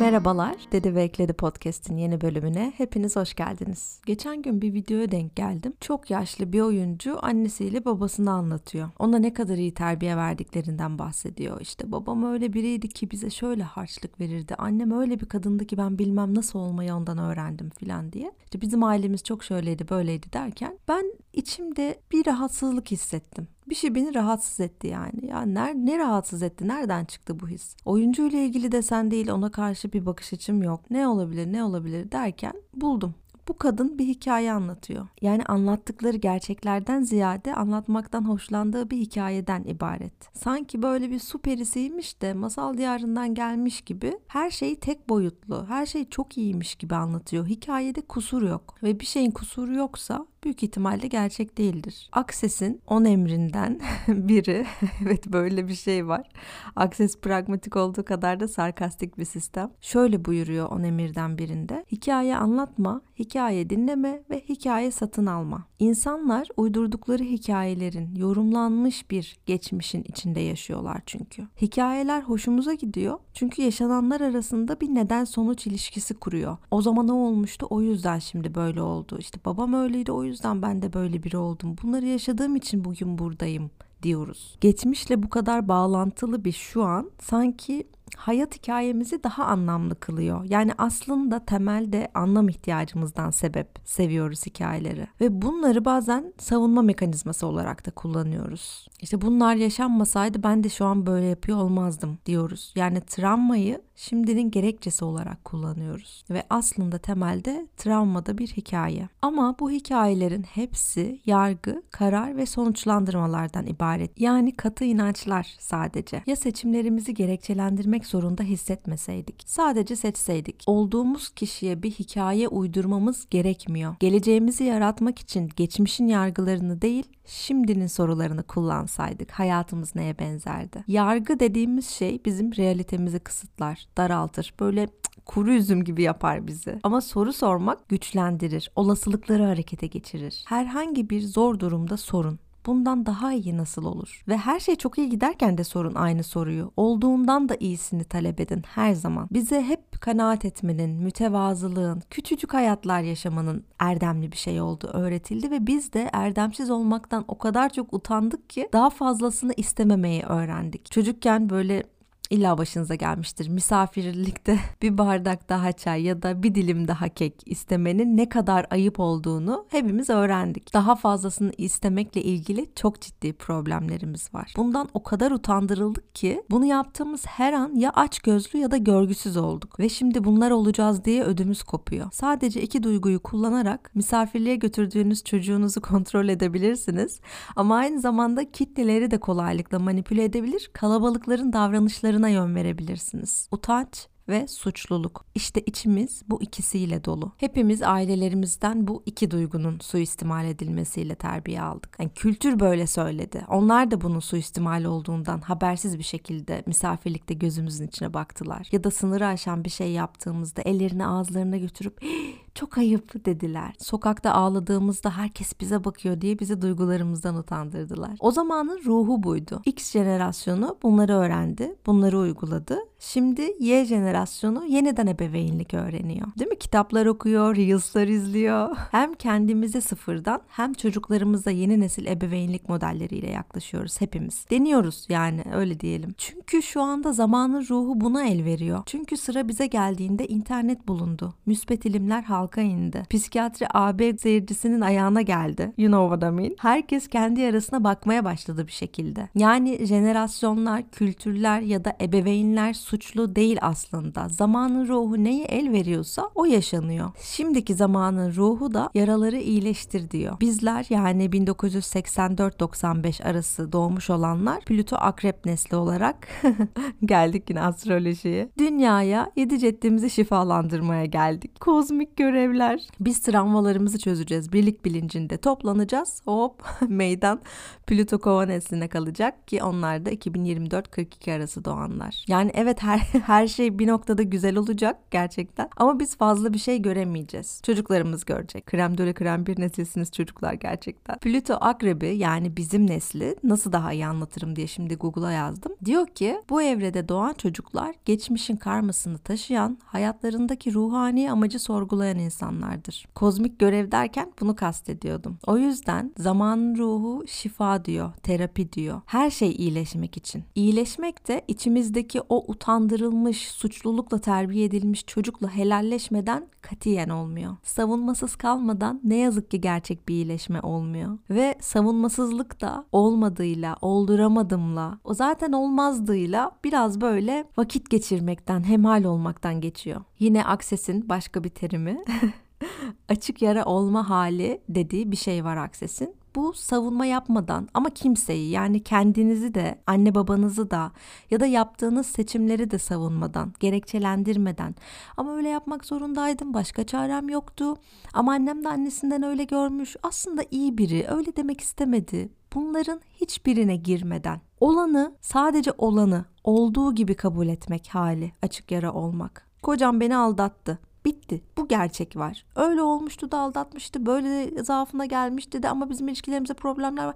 Merhabalar, Dedi ve Ekledi Podcast'in yeni bölümüne hepiniz hoş geldiniz. Geçen gün bir videoya denk geldim. Çok yaşlı bir oyuncu annesiyle babasını anlatıyor. Ona ne kadar iyi terbiye verdiklerinden bahsediyor. İşte babam öyle biriydi ki bize şöyle harçlık verirdi. Annem öyle bir kadındı ki ben bilmem nasıl olmayı ondan öğrendim filan diye. İşte bizim ailemiz çok şöyleydi böyleydi derken ben içimde bir rahatsızlık hissettim bir şey beni rahatsız etti yani. Ya ner, ne rahatsız etti? Nereden çıktı bu his? Oyuncu ile ilgili desen değil ona karşı bir bakış açım yok. Ne olabilir ne olabilir derken buldum bu kadın bir hikaye anlatıyor. Yani anlattıkları gerçeklerden ziyade anlatmaktan hoşlandığı bir hikayeden ibaret. Sanki böyle bir su perisiymiş de masal diyarından gelmiş gibi her şey tek boyutlu, her şey çok iyiymiş gibi anlatıyor. Hikayede kusur yok ve bir şeyin kusuru yoksa büyük ihtimalle gerçek değildir. Akses'in 10 emrinden biri, evet böyle bir şey var. Akses pragmatik olduğu kadar da sarkastik bir sistem. Şöyle buyuruyor 10 emirden birinde. Hikaye anlatma, hikaye dinleme ve hikaye satın alma. İnsanlar uydurdukları hikayelerin yorumlanmış bir geçmişin içinde yaşıyorlar çünkü. Hikayeler hoşumuza gidiyor çünkü yaşananlar arasında bir neden sonuç ilişkisi kuruyor. O zaman o olmuştu o yüzden şimdi böyle oldu. İşte babam öyleydi o yüzden ben de böyle biri oldum. Bunları yaşadığım için bugün buradayım diyoruz. Geçmişle bu kadar bağlantılı bir şu an sanki hayat hikayemizi daha anlamlı kılıyor. Yani aslında temelde anlam ihtiyacımızdan sebep seviyoruz hikayeleri. Ve bunları bazen savunma mekanizması olarak da kullanıyoruz. İşte bunlar yaşanmasaydı ben de şu an böyle yapıyor olmazdım diyoruz. Yani travmayı şimdinin gerekçesi olarak kullanıyoruz. Ve aslında temelde travmada bir hikaye. Ama bu hikayelerin hepsi yargı, karar ve sonuçlandırmalardan ibaret. Yani katı inançlar sadece. Ya seçimlerimizi gerekçelendirmek zorunda hissetmeseydik. Sadece seçseydik. Olduğumuz kişiye bir hikaye uydurmamız gerekmiyor. Geleceğimizi yaratmak için geçmişin yargılarını değil, şimdinin sorularını kullansaydık hayatımız neye benzerdi? Yargı dediğimiz şey bizim realitemizi kısıtlar, daraltır. Böyle kuru üzüm gibi yapar bizi. Ama soru sormak güçlendirir, olasılıkları harekete geçirir. Herhangi bir zor durumda sorun bundan daha iyi nasıl olur? Ve her şey çok iyi giderken de sorun aynı soruyu. Olduğundan da iyisini talep edin her zaman. Bize hep kanaat etmenin, mütevazılığın, küçücük hayatlar yaşamanın erdemli bir şey olduğu öğretildi ve biz de erdemsiz olmaktan o kadar çok utandık ki daha fazlasını istememeyi öğrendik. Çocukken böyle İlla başınıza gelmiştir. Misafirlikte bir bardak daha çay ya da bir dilim daha kek istemenin ne kadar ayıp olduğunu hepimiz öğrendik. Daha fazlasını istemekle ilgili çok ciddi problemlerimiz var. Bundan o kadar utandırıldık ki bunu yaptığımız her an ya aç gözlü ya da görgüsüz olduk ve şimdi bunlar olacağız diye ödümüz kopuyor. Sadece iki duyguyu kullanarak misafirliğe götürdüğünüz çocuğunuzu kontrol edebilirsiniz ama aynı zamanda kitleleri de kolaylıkla manipüle edebilir, kalabalıkların davranışlarını yön verebilirsiniz. Utanç ve suçluluk. İşte içimiz bu ikisiyle dolu. Hepimiz ailelerimizden bu iki duygunun suistimal edilmesiyle terbiye aldık. Yani kültür böyle söyledi. Onlar da bunun suistimal olduğundan habersiz bir şekilde misafirlikte gözümüzün içine baktılar. Ya da sınırı aşan bir şey yaptığımızda ellerini ağızlarına götürüp çok ayıp dediler. Sokakta ağladığımızda herkes bize bakıyor diye bizi duygularımızdan utandırdılar. O zamanın ruhu buydu. X jenerasyonu bunları öğrendi, bunları uyguladı. Şimdi Y jenerasyonu yeniden ebeveynlik öğreniyor. Değil mi? Kitaplar okuyor, Reels'lar izliyor. Hem kendimize sıfırdan hem çocuklarımıza yeni nesil ebeveynlik modelleriyle yaklaşıyoruz hepimiz. Deniyoruz yani öyle diyelim. Çünkü şu anda zamanın ruhu buna el veriyor. Çünkü sıra bize geldiğinde internet bulundu. Müspet ilimler halka indi. Psikiyatri AB seyircisinin ayağına geldi. You know what I mean? Herkes kendi yarasına bakmaya başladı bir şekilde. Yani jenerasyonlar, kültürler ya da ebeveynler suçlu değil aslında. Zamanın ruhu neyi el veriyorsa o yaşanıyor. Şimdiki zamanın ruhu da yaraları iyileştir diyor. Bizler yani 1984-95 arası doğmuş olanlar Plüto akrep nesli olarak geldik yine astrolojiye. Dünyaya yedi ceddimizi şifalandırmaya geldik. Kozmik görev görevler. Biz travmalarımızı çözeceğiz. Birlik bilincinde toplanacağız. Hop meydan Plüto kova nesline kalacak ki onlar da 2024-42 arası doğanlar. Yani evet her, her şey bir noktada güzel olacak gerçekten. Ama biz fazla bir şey göremeyeceğiz. Çocuklarımız görecek. Krem döle krem bir nesilsiniz çocuklar gerçekten. Plüto akrebi yani bizim nesli nasıl daha iyi anlatırım diye şimdi Google'a yazdım. Diyor ki bu evrede doğan çocuklar geçmişin karmasını taşıyan, hayatlarındaki ruhani amacı sorgulayan insanlardır. Kozmik görev derken bunu kastediyordum. O yüzden zaman ruhu şifa diyor, terapi diyor. Her şey iyileşmek için. İyileşmek de içimizdeki o utandırılmış, suçlulukla terbiye edilmiş çocukla helalleşmeden katiyen olmuyor. Savunmasız kalmadan ne yazık ki gerçek bir iyileşme olmuyor. Ve savunmasızlık da olmadığıyla, olduramadımla, o zaten olmazdığıyla biraz böyle vakit geçirmekten, hemal olmaktan geçiyor. Yine Akses'in başka bir terimi. açık yara olma hali dediği bir şey var Akses'in. Bu savunma yapmadan ama kimseyi yani kendinizi de anne babanızı da ya da yaptığınız seçimleri de savunmadan, gerekçelendirmeden ama öyle yapmak zorundaydım başka çarem yoktu ama annem de annesinden öyle görmüş aslında iyi biri öyle demek istemedi. Bunların hiçbirine girmeden olanı sadece olanı olduğu gibi kabul etmek hali açık yara olmak. Kocam beni aldattı. Bitti. Bu gerçek var. Öyle olmuştu da aldatmıştı. Böyle zaafına gelmişti de ama bizim ilişkilerimizde problemler var.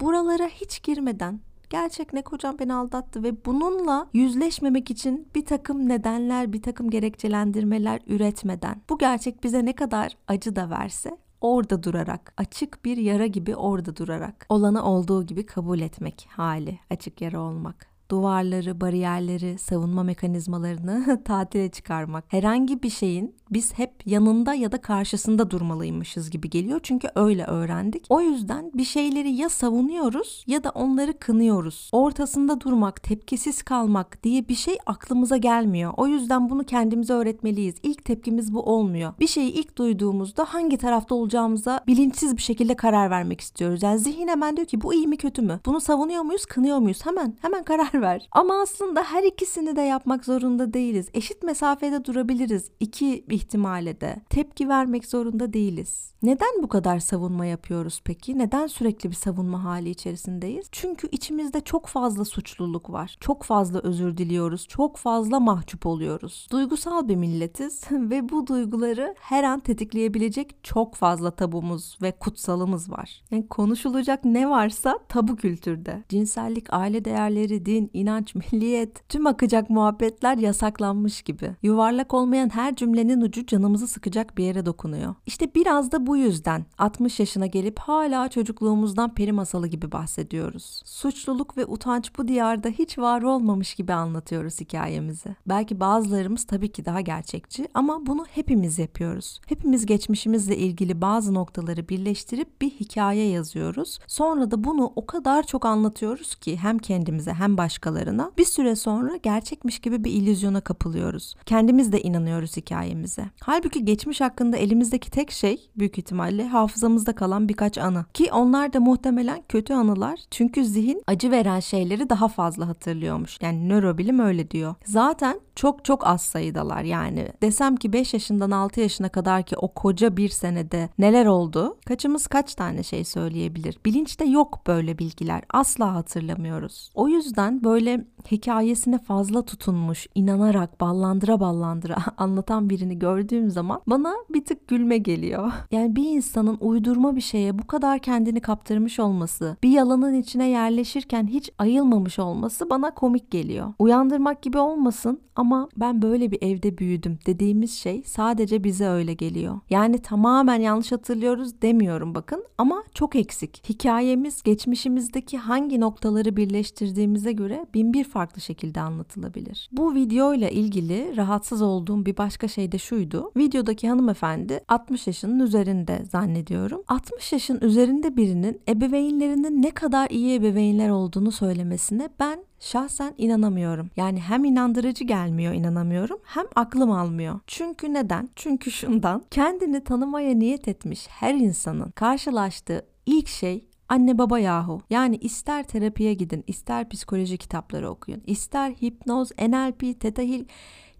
Buralara hiç girmeden gerçek ne kocam beni aldattı ve bununla yüzleşmemek için bir takım nedenler, bir takım gerekçelendirmeler üretmeden bu gerçek bize ne kadar acı da verse orada durarak, açık bir yara gibi orada durarak, olanı olduğu gibi kabul etmek hali, açık yara olmak duvarları, bariyerleri, savunma mekanizmalarını tatile çıkarmak. Herhangi bir şeyin biz hep yanında ya da karşısında durmalıymışız gibi geliyor. Çünkü öyle öğrendik. O yüzden bir şeyleri ya savunuyoruz ya da onları kınıyoruz. Ortasında durmak, tepkisiz kalmak diye bir şey aklımıza gelmiyor. O yüzden bunu kendimize öğretmeliyiz. İlk tepkimiz bu olmuyor. Bir şeyi ilk duyduğumuzda hangi tarafta olacağımıza bilinçsiz bir şekilde karar vermek istiyoruz. Yani zihin hemen diyor ki bu iyi mi kötü mü? Bunu savunuyor muyuz, kınıyor muyuz? Hemen hemen karar ver. Ama aslında her ikisini de yapmak zorunda değiliz. Eşit mesafede durabiliriz. İki ihtimale de. Tepki vermek zorunda değiliz. Neden bu kadar savunma yapıyoruz peki? Neden sürekli bir savunma hali içerisindeyiz? Çünkü içimizde çok fazla suçluluk var. Çok fazla özür diliyoruz. Çok fazla mahcup oluyoruz. Duygusal bir milletiz ve bu duyguları her an tetikleyebilecek çok fazla tabumuz ve kutsalımız var. Yani konuşulacak ne varsa tabu kültürde. Cinsellik, aile değerleri, din, inanç, milliyet, tüm akacak muhabbetler yasaklanmış gibi. Yuvarlak olmayan her cümlenin ucu canımızı sıkacak bir yere dokunuyor. İşte biraz da bu yüzden 60 yaşına gelip hala çocukluğumuzdan peri masalı gibi bahsediyoruz. Suçluluk ve utanç bu diyarda hiç var olmamış gibi anlatıyoruz hikayemizi. Belki bazılarımız tabii ki daha gerçekçi ama bunu hepimiz yapıyoruz. Hepimiz geçmişimizle ilgili bazı noktaları birleştirip bir hikaye yazıyoruz. Sonra da bunu o kadar çok anlatıyoruz ki hem kendimize hem başkalarına bir süre sonra gerçekmiş gibi bir illüzyona kapılıyoruz. Kendimiz de inanıyoruz hikayemize. Halbuki geçmiş hakkında elimizdeki tek şey büyük ihtimalle hafızamızda kalan birkaç anı. Ki onlar da muhtemelen kötü anılar. Çünkü zihin acı veren şeyleri daha fazla hatırlıyormuş. Yani nörobilim öyle diyor. Zaten çok çok az sayıdalar yani. Desem ki 5 yaşından 6 yaşına kadar ki o koca bir senede neler oldu? Kaçımız kaç tane şey söyleyebilir? Bilinçte yok böyle bilgiler. Asla hatırlamıyoruz. O yüzden böyle hikayesine fazla tutunmuş, inanarak ballandıra ballandıra anlatan birini gördüğüm zaman bana bir tık gülme geliyor. Yani bir insanın uydurma bir şeye bu kadar kendini kaptırmış olması, bir yalanın içine yerleşirken hiç ayılmamış olması bana komik geliyor. Uyandırmak gibi olmasın ama ben böyle bir evde büyüdüm dediğimiz şey sadece bize öyle geliyor. Yani tamamen yanlış hatırlıyoruz demiyorum bakın ama çok eksik. Hikayemiz geçmişimizdeki hangi noktaları birleştirdiğimize göre bin bir farklı şekilde anlatılabilir. Bu videoyla ilgili rahatsız olduğum bir başka şey de şuydu. Videodaki hanımefendi 60 yaşının üzerinde zannediyorum. 60 yaşın üzerinde birinin ebeveynlerinin ne kadar iyi ebeveynler olduğunu söylemesine ben şahsen inanamıyorum. Yani hem inandırıcı gelmiyor inanamıyorum hem aklım almıyor. Çünkü neden? Çünkü şundan kendini tanımaya niyet etmiş her insanın karşılaştığı ilk şey anne baba yahu. Yani ister terapiye gidin, ister psikoloji kitapları okuyun, ister hipnoz, NLP, Theta Heal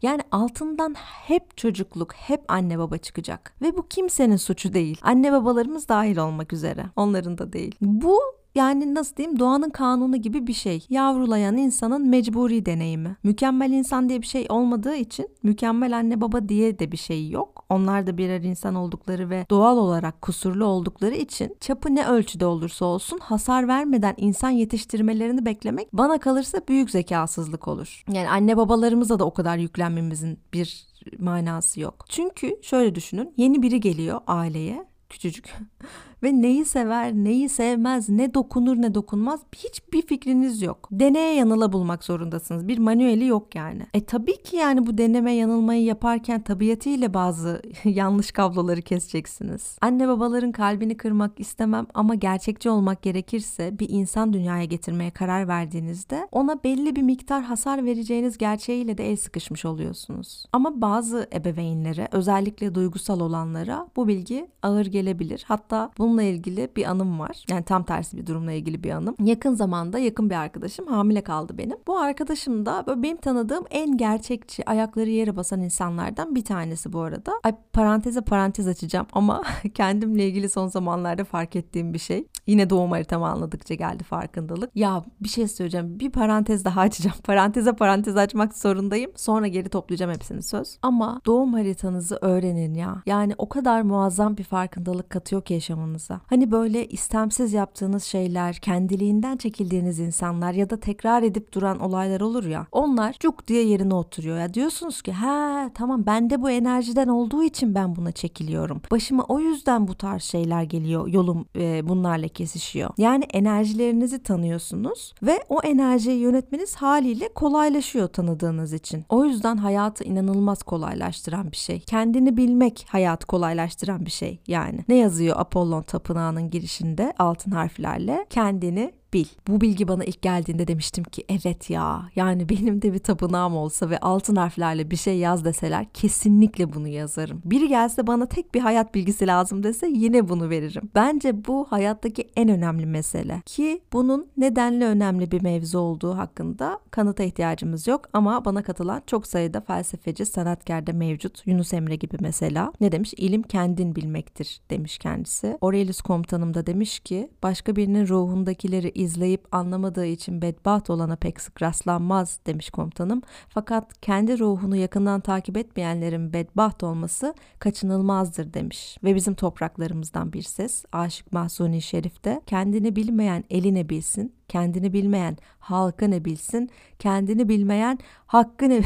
Yani altından hep çocukluk, hep anne baba çıkacak. Ve bu kimsenin suçu değil. Anne babalarımız dahil olmak üzere. Onların da değil. Bu yani nasıl diyeyim doğanın kanunu gibi bir şey. Yavrulayan insanın mecburi deneyimi. Mükemmel insan diye bir şey olmadığı için mükemmel anne baba diye de bir şey yok. Onlar da birer insan oldukları ve doğal olarak kusurlu oldukları için çapı ne ölçüde olursa olsun hasar vermeden insan yetiştirmelerini beklemek bana kalırsa büyük zekasızlık olur. Yani anne babalarımıza da o kadar yüklenmemizin bir manası yok. Çünkü şöyle düşünün yeni biri geliyor aileye küçücük ve neyi sever, neyi sevmez, ne dokunur ne dokunmaz hiçbir fikriniz yok. Deneye yanıla bulmak zorundasınız. Bir manueli yok yani. E tabii ki yani bu deneme yanılmayı yaparken tabiatıyla bazı yanlış kabloları keseceksiniz. Anne babaların kalbini kırmak istemem ama gerçekçi olmak gerekirse bir insan dünyaya getirmeye karar verdiğinizde ona belli bir miktar hasar vereceğiniz gerçeğiyle de el sıkışmış oluyorsunuz. Ama bazı ebeveynlere özellikle duygusal olanlara bu bilgi ağır gelebilir. Hatta bunun Bununla ilgili bir anım var. Yani tam tersi bir durumla ilgili bir anım. Yakın zamanda yakın bir arkadaşım hamile kaldı benim. Bu arkadaşım da böyle benim tanıdığım en gerçekçi, ayakları yere basan insanlardan bir tanesi bu arada. Ay paranteze parantez açacağım ama kendimle ilgili son zamanlarda fark ettiğim bir şey. Yine doğum haritamı anladıkça geldi farkındalık. Ya bir şey söyleyeceğim. Bir parantez daha açacağım. Paranteze parantez açmak zorundayım. Sonra geri toplayacağım hepsini söz. Ama doğum haritanızı öğrenin ya. Yani o kadar muazzam bir farkındalık katıyor ki yaşamınıza hayatınıza. Hani böyle istemsiz yaptığınız şeyler, kendiliğinden çekildiğiniz insanlar ya da tekrar edip duran olaylar olur ya. Onlar cuk diye yerine oturuyor ya. Diyorsunuz ki ha tamam bende bu enerjiden olduğu için ben buna çekiliyorum. Başıma o yüzden bu tarz şeyler geliyor. Yolum e, bunlarla kesişiyor. Yani enerjilerinizi tanıyorsunuz ve o enerjiyi yönetmeniz haliyle kolaylaşıyor tanıdığınız için. O yüzden hayatı inanılmaz kolaylaştıran bir şey. Kendini bilmek hayatı kolaylaştıran bir şey yani. Ne yazıyor Apollon tapınağının girişinde altın harflerle kendini bil. Bu bilgi bana ilk geldiğinde demiştim ki evet ya yani benim de bir tapınağım olsa ve altın harflerle bir şey yaz deseler kesinlikle bunu yazarım. Biri gelse bana tek bir hayat bilgisi lazım dese yine bunu veririm. Bence bu hayattaki en önemli mesele ki bunun nedenli önemli bir mevzu olduğu hakkında kanıta ihtiyacımız yok ama bana katılan çok sayıda felsefeci, sanatkar da mevcut. Yunus Emre gibi mesela. Ne demiş? İlim kendin bilmektir demiş kendisi. Aurelius komutanım da demiş ki başka birinin ruhundakileri izleyip anlamadığı için bedbaht olana pek sık rastlanmaz demiş komutanım. Fakat kendi ruhunu yakından takip etmeyenlerin bedbaht olması kaçınılmazdır demiş. Ve bizim topraklarımızdan bir ses Aşık Mahsuni Şerif'te kendini bilmeyen eline bilsin, kendini bilmeyen halka ne bilsin, kendini bilmeyen hakkı ne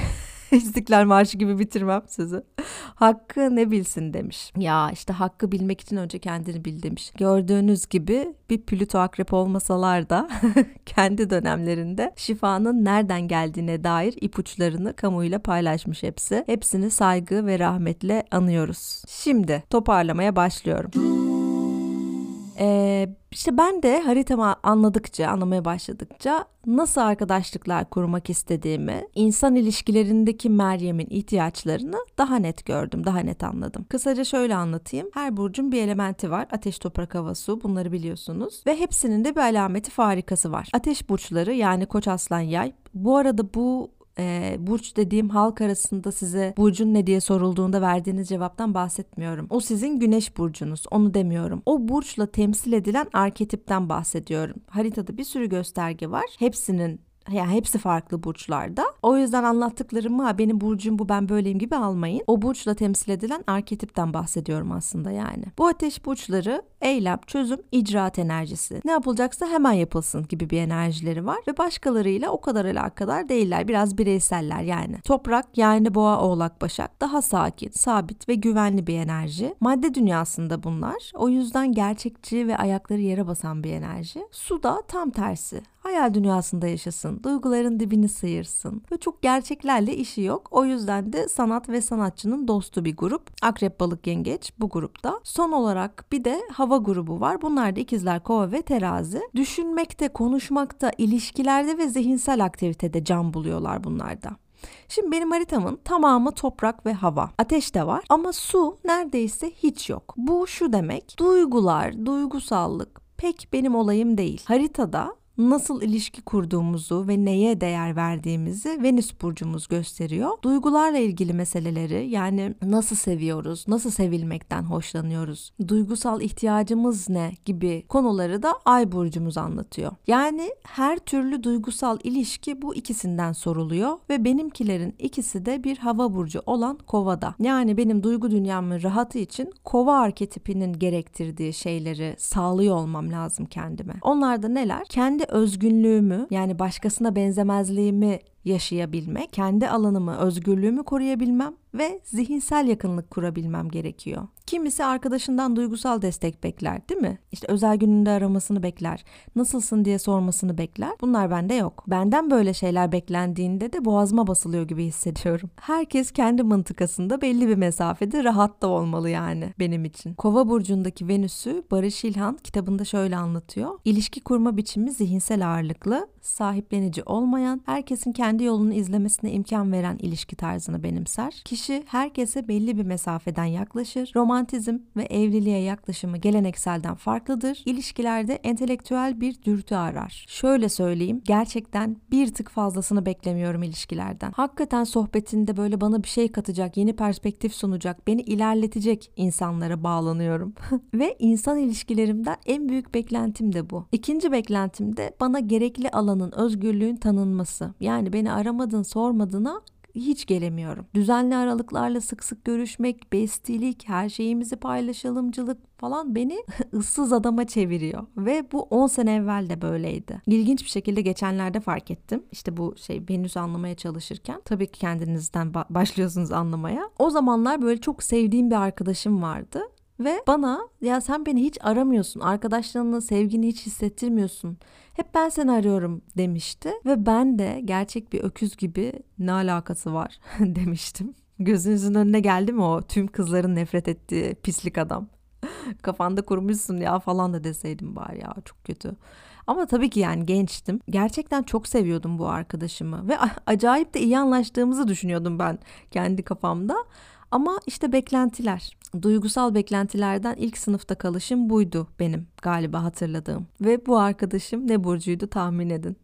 İstiklal Marşı gibi bitirmem sözü. Hakkı ne bilsin demiş. Ya işte hakkı bilmek için önce kendini bil demiş. Gördüğünüz gibi bir Plüto akrep olmasalar da kendi dönemlerinde şifanın nereden geldiğine dair ipuçlarını kamuyla paylaşmış hepsi. Hepsini saygı ve rahmetle anıyoruz. Şimdi toparlamaya başlıyorum. Ee, işte ben de haritamı anladıkça, anlamaya başladıkça nasıl arkadaşlıklar kurmak istediğimi, insan ilişkilerindeki Meryem'in ihtiyaçlarını daha net gördüm, daha net anladım. Kısaca şöyle anlatayım. Her burcun bir elementi var. Ateş, toprak, hava, su bunları biliyorsunuz. Ve hepsinin de bir alameti farikası var. Ateş burçları yani Koç, Aslan, Yay. Bu arada bu e, burç dediğim halk arasında size burcun ne diye sorulduğunda verdiğiniz cevaptan bahsetmiyorum. O sizin güneş burcunuz. Onu demiyorum. O burçla temsil edilen arketipten bahsediyorum. Haritada bir sürü gösterge var. Hepsinin yani hepsi farklı burçlarda. O yüzden anlattıklarımı benim burcum bu ben böyleyim gibi almayın. O burçla temsil edilen arketipten bahsediyorum aslında yani. Bu ateş burçları eylem, çözüm, icraat enerjisi. Ne yapılacaksa hemen yapılsın gibi bir enerjileri var ve başkalarıyla o kadar alakadar değiller. Biraz bireyseller yani. Toprak yani boğa, oğlak, başak daha sakin, sabit ve güvenli bir enerji. Madde dünyasında bunlar. O yüzden gerçekçi ve ayakları yere basan bir enerji. Su da tam tersi hayal dünyasında yaşasın, duyguların dibini sıyırsın ve çok gerçeklerle işi yok. O yüzden de sanat ve sanatçının dostu bir grup. Akrep, balık, yengeç bu grupta. Son olarak bir de hava grubu var. Bunlar da ikizler, kova ve terazi. Düşünmekte, konuşmakta, ilişkilerde ve zihinsel aktivitede can buluyorlar bunlarda. Şimdi benim haritamın tamamı toprak ve hava. Ateş de var ama su neredeyse hiç yok. Bu şu demek. Duygular, duygusallık pek benim olayım değil. Haritada nasıl ilişki kurduğumuzu ve neye değer verdiğimizi Venüs burcumuz gösteriyor. Duygularla ilgili meseleleri yani nasıl seviyoruz, nasıl sevilmekten hoşlanıyoruz, duygusal ihtiyacımız ne gibi konuları da Ay burcumuz anlatıyor. Yani her türlü duygusal ilişki bu ikisinden soruluyor ve benimkilerin ikisi de bir hava burcu olan Kova'da. Yani benim duygu dünyamın rahatı için Kova arketipinin gerektirdiği şeyleri sağlıyor olmam lazım kendime. Onlar da neler? Kendi özgünlüğümü yani başkasına benzemezliğimi yaşayabilmek, kendi alanımı, özgürlüğümü koruyabilmem ve zihinsel yakınlık kurabilmem gerekiyor. Kimisi arkadaşından duygusal destek bekler değil mi? İşte özel gününde aramasını bekler. Nasılsın diye sormasını bekler. Bunlar bende yok. Benden böyle şeyler beklendiğinde de boğazıma basılıyor gibi hissediyorum. Herkes kendi mıntıkasında belli bir mesafede rahat da olmalı yani benim için. Kova burcundaki Venüs'ü Barış İlhan kitabında şöyle anlatıyor. İlişki kurma biçimi zihinsel ağırlıklı, sahiplenici olmayan, herkesin kendi yolunu izlemesine imkan veren ilişki tarzını benimser. Kişi herkese belli bir mesafeden yaklaşır. Romantizm ve evliliğe yaklaşımı gelenekselden farklıdır. İlişkilerde entelektüel bir dürtü arar. Şöyle söyleyeyim, gerçekten bir tık fazlasını beklemiyorum ilişkilerden. Hakikaten sohbetinde böyle bana bir şey katacak, yeni perspektif sunacak, beni ilerletecek insanlara bağlanıyorum. ve insan ilişkilerimden en büyük beklentim de bu. İkinci beklentim de bana gerekli alanın, özgürlüğün tanınması. Yani beni aramadın, sormadığına hiç gelemiyorum. Düzenli aralıklarla sık sık görüşmek, bestilik, her şeyimizi paylaşalımcılık falan beni ıssız adama çeviriyor. Ve bu 10 sene evvel de böyleydi. İlginç bir şekilde geçenlerde fark ettim. İşte bu şey Venüs anlamaya çalışırken. Tabii ki kendinizden başlıyorsunuz anlamaya. O zamanlar böyle çok sevdiğim bir arkadaşım vardı. Ve bana ya sen beni hiç aramıyorsun, arkadaşlarına sevgini hiç hissettirmiyorsun. Hep ben seni arıyorum demişti. Ve ben de gerçek bir öküz gibi ne alakası var demiştim. Gözünüzün önüne geldi mi o tüm kızların nefret ettiği pislik adam? Kafanda kurmuşsun ya falan da deseydim bari ya çok kötü. Ama tabii ki yani gençtim. Gerçekten çok seviyordum bu arkadaşımı ve acayip de iyi anlaştığımızı düşünüyordum ben kendi kafamda. Ama işte beklentiler, duygusal beklentilerden ilk sınıfta kalışım buydu benim galiba hatırladığım. Ve bu arkadaşım ne burcuydu tahmin edin.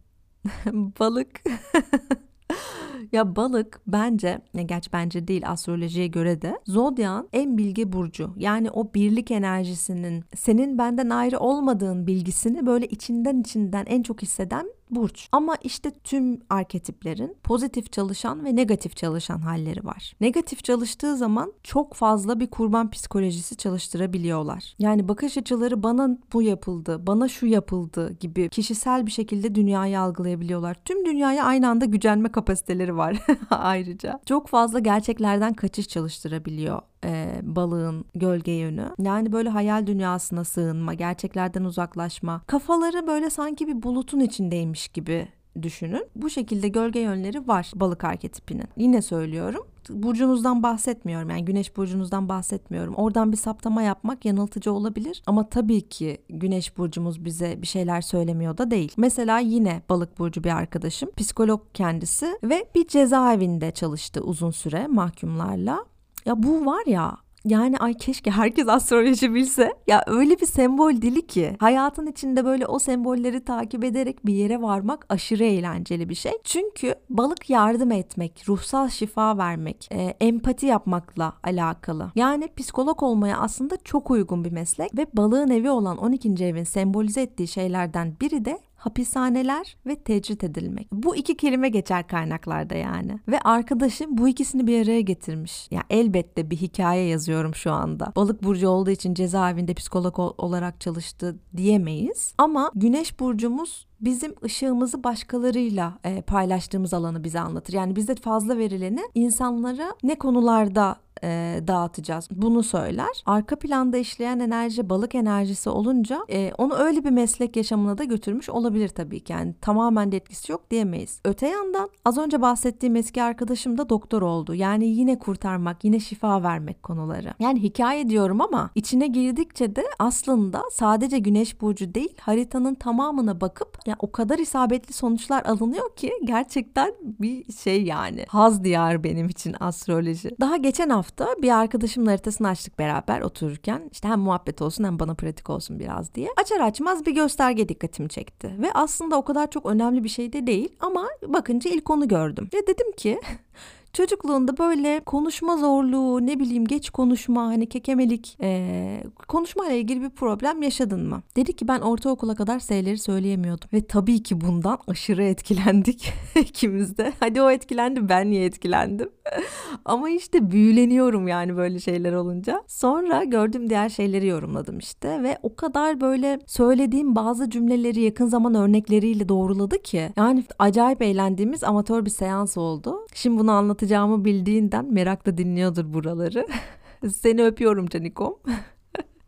Balık. ya balık bence, ya geç bence değil astrolojiye göre de zodyan en bilge burcu. Yani o birlik enerjisinin senin benden ayrı olmadığın bilgisini böyle içinden içinden en çok hisseden burç. Ama işte tüm arketiplerin pozitif çalışan ve negatif çalışan halleri var. Negatif çalıştığı zaman çok fazla bir kurban psikolojisi çalıştırabiliyorlar. Yani bakış açıları bana bu yapıldı, bana şu yapıldı gibi kişisel bir şekilde dünyayı algılayabiliyorlar. Tüm dünyaya aynı anda gücenme kapasiteleri var ayrıca. Çok fazla gerçeklerden kaçış çalıştırabiliyor e, balığın gölge yönü. Yani böyle hayal dünyasına sığınma, gerçeklerden uzaklaşma. Kafaları böyle sanki bir bulutun içindeymiş gibi düşünün. Bu şekilde gölge yönleri var balık arketipinin. Yine söylüyorum burcunuzdan bahsetmiyorum. Yani güneş burcunuzdan bahsetmiyorum. Oradan bir saptama yapmak yanıltıcı olabilir. Ama tabii ki güneş burcumuz bize bir şeyler söylemiyor da değil. Mesela yine balık burcu bir arkadaşım. Psikolog kendisi ve bir cezaevinde çalıştı uzun süre mahkumlarla. Ya bu var ya yani ay keşke herkes astroloji bilse. Ya öyle bir sembol dili ki hayatın içinde böyle o sembolleri takip ederek bir yere varmak aşırı eğlenceli bir şey. Çünkü balık yardım etmek, ruhsal şifa vermek, e, empati yapmakla alakalı. Yani psikolog olmaya aslında çok uygun bir meslek ve balığın evi olan 12. evin sembolize ettiği şeylerden biri de hapishaneler ve tecrit edilmek. Bu iki kelime geçer kaynaklarda yani. Ve arkadaşım bu ikisini bir araya getirmiş. Ya yani elbette bir hikaye yazıyorum şu anda. Balık burcu olduğu için cezaevinde psikolog olarak çalıştı diyemeyiz. Ama güneş burcumuz bizim ışığımızı başkalarıyla e, paylaştığımız alanı bize anlatır. Yani bizde fazla verileni insanlara ne konularda e, dağıtacağız. Bunu söyler. Arka planda işleyen enerji balık enerjisi olunca e, onu öyle bir meslek yaşamına da götürmüş olabilir tabii ki. Yani tamamen de etkisi yok diyemeyiz. Öte yandan az önce bahsettiğim eski arkadaşım da doktor oldu. Yani yine kurtarmak, yine şifa vermek konuları. Yani hikaye diyorum ama içine girdikçe de aslında sadece güneş burcu değil haritanın tamamına bakıp yani o kadar isabetli sonuçlar alınıyor ki gerçekten bir şey yani. Haz diyar benim için astroloji. Daha geçen hafta hafta bir arkadaşımın haritasını açtık beraber otururken. İşte hem muhabbet olsun hem bana pratik olsun biraz diye. Açar açmaz bir gösterge dikkatimi çekti. Ve aslında o kadar çok önemli bir şey de değil ama bakınca ilk onu gördüm. Ve dedim ki Çocukluğunda böyle konuşma zorluğu, ne bileyim geç konuşma, hani kekemelik, e, konuşmayla ilgili bir problem yaşadın mı? Dedi ki ben ortaokula kadar S'leri söyleyemiyordum. Ve tabii ki bundan aşırı etkilendik ikimiz de. Hadi o etkilendi ben niye etkilendim? Ama işte büyüleniyorum yani böyle şeyler olunca. Sonra gördüğüm diğer şeyleri yorumladım işte ve o kadar böyle söylediğim bazı cümleleri yakın zaman örnekleriyle doğruladı ki. Yani acayip eğlendiğimiz amatör bir seans oldu. Şimdi bunu anlatacağımı bildiğinden merakla dinliyordur buraları. Seni öpüyorum Canikom.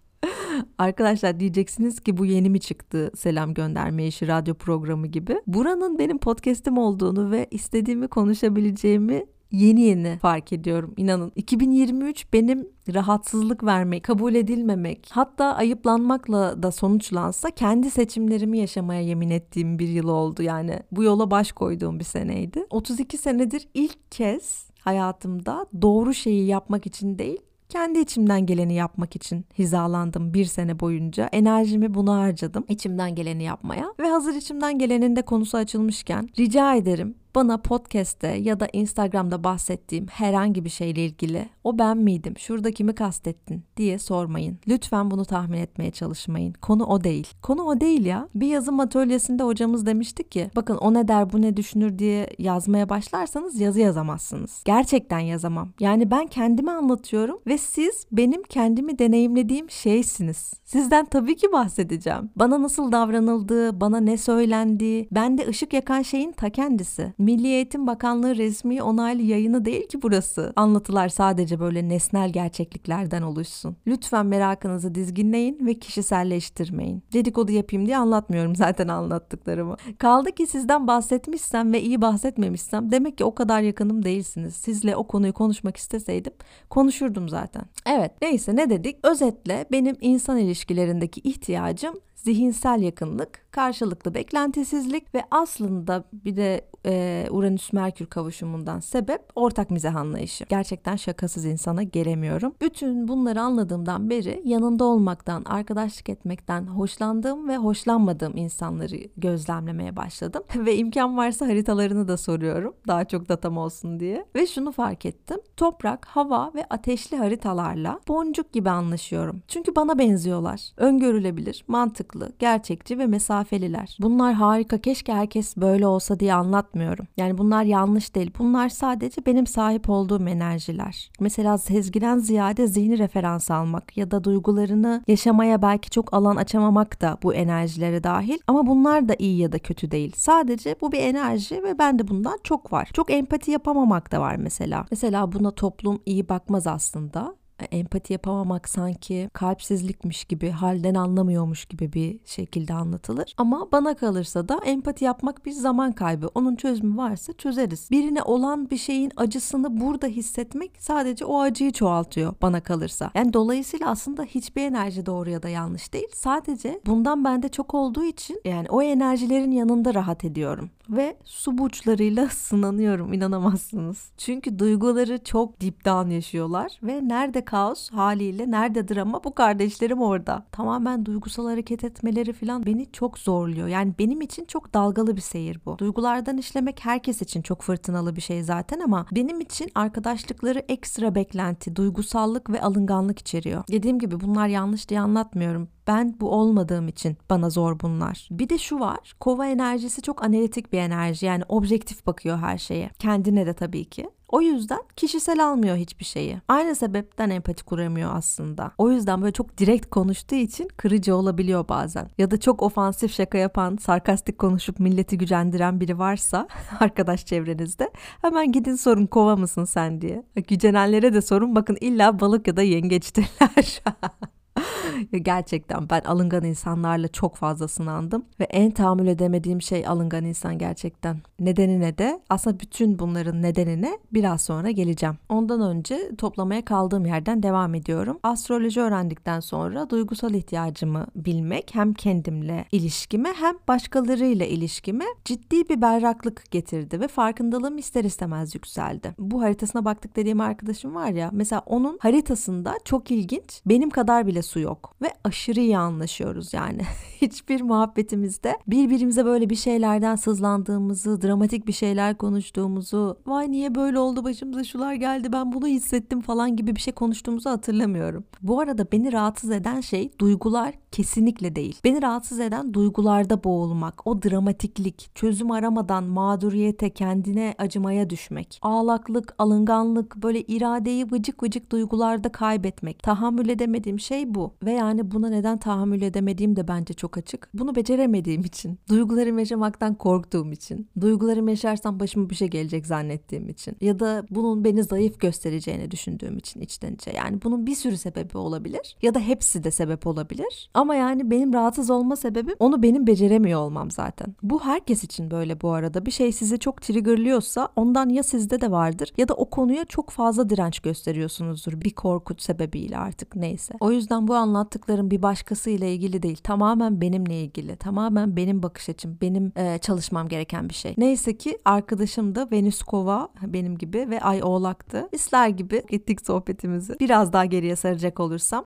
Arkadaşlar diyeceksiniz ki bu yeni mi çıktı selam gönderme işi radyo programı gibi. Buranın benim podcast'im olduğunu ve istediğimi konuşabileceğimi yeni yeni fark ediyorum inanın. 2023 benim rahatsızlık vermek, kabul edilmemek, hatta ayıplanmakla da sonuçlansa kendi seçimlerimi yaşamaya yemin ettiğim bir yıl oldu. Yani bu yola baş koyduğum bir seneydi. 32 senedir ilk kez hayatımda doğru şeyi yapmak için değil, kendi içimden geleni yapmak için hizalandım bir sene boyunca. Enerjimi buna harcadım. İçimden geleni yapmaya. Ve hazır içimden gelenin de konusu açılmışken rica ederim bana podcast'te ya da Instagram'da bahsettiğim herhangi bir şeyle ilgili o ben miydim, şurada kimi kastettin diye sormayın. Lütfen bunu tahmin etmeye çalışmayın. Konu o değil. Konu o değil ya. Bir yazım atölyesinde hocamız demişti ki bakın o ne der bu ne düşünür diye yazmaya başlarsanız yazı yazamazsınız. Gerçekten yazamam. Yani ben kendimi anlatıyorum ve siz benim kendimi deneyimlediğim şeysiniz. Sizden tabii ki bahsedeceğim. Bana nasıl davranıldığı, bana ne söylendiği, bende ışık yakan şeyin ta kendisi. Milli Eğitim Bakanlığı resmi onaylı yayını değil ki burası. Anlatılar sadece böyle nesnel gerçekliklerden oluşsun. Lütfen merakınızı dizginleyin ve kişiselleştirmeyin. Dedikodu yapayım diye anlatmıyorum zaten anlattıklarımı. Kaldı ki sizden bahsetmişsem ve iyi bahsetmemişsem demek ki o kadar yakınım değilsiniz. Sizle o konuyu konuşmak isteseydim konuşurdum zaten. Evet neyse ne dedik? Özetle benim insan ilişkilerindeki ihtiyacım zihinsel yakınlık, karşılıklı beklentisizlik ve aslında bir de e, Uranüs-Merkür kavuşumundan sebep ortak mizah anlayışı. Gerçekten şakasız insana gelemiyorum. Bütün bunları anladığımdan beri yanında olmaktan, arkadaşlık etmekten hoşlandığım ve hoşlanmadığım insanları gözlemlemeye başladım. ve imkan varsa haritalarını da soruyorum. Daha çok datam olsun diye. Ve şunu fark ettim. Toprak, hava ve ateşli haritalarla boncuk gibi anlaşıyorum. Çünkü bana benziyorlar. Öngörülebilir, mantıklı, gerçekçi ve mesafeliler. Bunlar harika. Keşke herkes böyle olsa diye anlatmıyorum. Yani bunlar yanlış değil. Bunlar sadece benim sahip olduğum enerjiler. Mesela sezgiden ziyade zihni referans almak ya da duygularını yaşamaya belki çok alan açamamak da bu enerjilere dahil. Ama bunlar da iyi ya da kötü değil. Sadece bu bir enerji ve ben de bundan çok var. Çok empati yapamamak da var mesela. Mesela buna toplum iyi bakmaz aslında empati yapamamak sanki kalpsizlikmiş gibi, halden anlamıyormuş gibi bir şekilde anlatılır. Ama bana kalırsa da empati yapmak bir zaman kaybı. Onun çözümü varsa çözeriz. Birine olan bir şeyin acısını burada hissetmek sadece o acıyı çoğaltıyor bana kalırsa. Yani dolayısıyla aslında hiçbir enerji doğru ya da yanlış değil. Sadece bundan bende çok olduğu için yani o enerjilerin yanında rahat ediyorum ve su burçlarıyla sınanıyorum inanamazsınız. Çünkü duyguları çok down yaşıyorlar ve nerede kaos haliyle nerede drama bu kardeşlerim orada. Tamamen duygusal hareket etmeleri falan beni çok zorluyor. Yani benim için çok dalgalı bir seyir bu. Duygulardan işlemek herkes için çok fırtınalı bir şey zaten ama benim için arkadaşlıkları ekstra beklenti, duygusallık ve alınganlık içeriyor. Dediğim gibi bunlar yanlış diye anlatmıyorum. Ben bu olmadığım için bana zor bunlar. Bir de şu var. Kova enerjisi çok analitik bir enerji. Yani objektif bakıyor her şeye. Kendine de tabii ki. O yüzden kişisel almıyor hiçbir şeyi. Aynı sebepten empati kuramıyor aslında. O yüzden böyle çok direkt konuştuğu için kırıcı olabiliyor bazen. Ya da çok ofansif şaka yapan, sarkastik konuşup milleti gücendiren biri varsa arkadaş çevrenizde hemen gidin sorun kova mısın sen diye. Gücenenlere de sorun bakın illa balık ya da yengeçtirler. gerçekten ben alıngan insanlarla çok fazla sınandım ve en tahammül edemediğim şey alıngan insan gerçekten. Nedenine de aslında bütün bunların nedenine biraz sonra geleceğim. Ondan önce toplamaya kaldığım yerden devam ediyorum. Astroloji öğrendikten sonra duygusal ihtiyacımı bilmek hem kendimle ilişkime hem başkalarıyla ilişkime ciddi bir berraklık getirdi ve farkındalığım ister istemez yükseldi. Bu haritasına baktık dediğim arkadaşım var ya mesela onun haritasında çok ilginç benim kadar bile su yok ve aşırı iyi anlaşıyoruz yani. Hiçbir muhabbetimizde birbirimize böyle bir şeylerden sızlandığımızı, dramatik bir şeyler konuştuğumuzu, vay niye böyle oldu başımıza şular geldi ben bunu hissettim falan gibi bir şey konuştuğumuzu hatırlamıyorum. Bu arada beni rahatsız eden şey duygular kesinlikle değil. Beni rahatsız eden duygularda boğulmak, o dramatiklik, çözüm aramadan mağduriyete, kendine acımaya düşmek, ağlaklık, alınganlık, böyle iradeyi vıcık vıcık duygularda kaybetmek. Tahammül edemediğim şey bu. Ve yani buna neden tahammül edemediğim de bence çok açık. Bunu beceremediğim için, duygularımı yaşamaktan korktuğum için, duygularımı yaşarsam başıma bir şey gelecek zannettiğim için ya da bunun beni zayıf göstereceğini düşündüğüm için içten içe. Yani bunun bir sürü sebebi olabilir ya da hepsi de sebep olabilir. Ama yani benim rahatsız olma sebebim onu benim beceremiyor olmam zaten. Bu herkes için böyle bu arada. Bir şey sizi çok triggerlıyorsa ondan ya sizde de vardır ya da o konuya çok fazla direnç gösteriyorsunuzdur bir korkut sebebiyle artık neyse. O yüzden bu anlattıklarım bir başkasıyla ilgili değil. Tamamen benimle ilgili. Tamamen benim bakış açım, benim e, çalışmam gereken bir şey. Neyse ki arkadaşım da Venüs Kova benim gibi ve Ay Oğlak'tı. İsler gibi gittik sohbetimizi. Biraz daha geriye saracak olursam.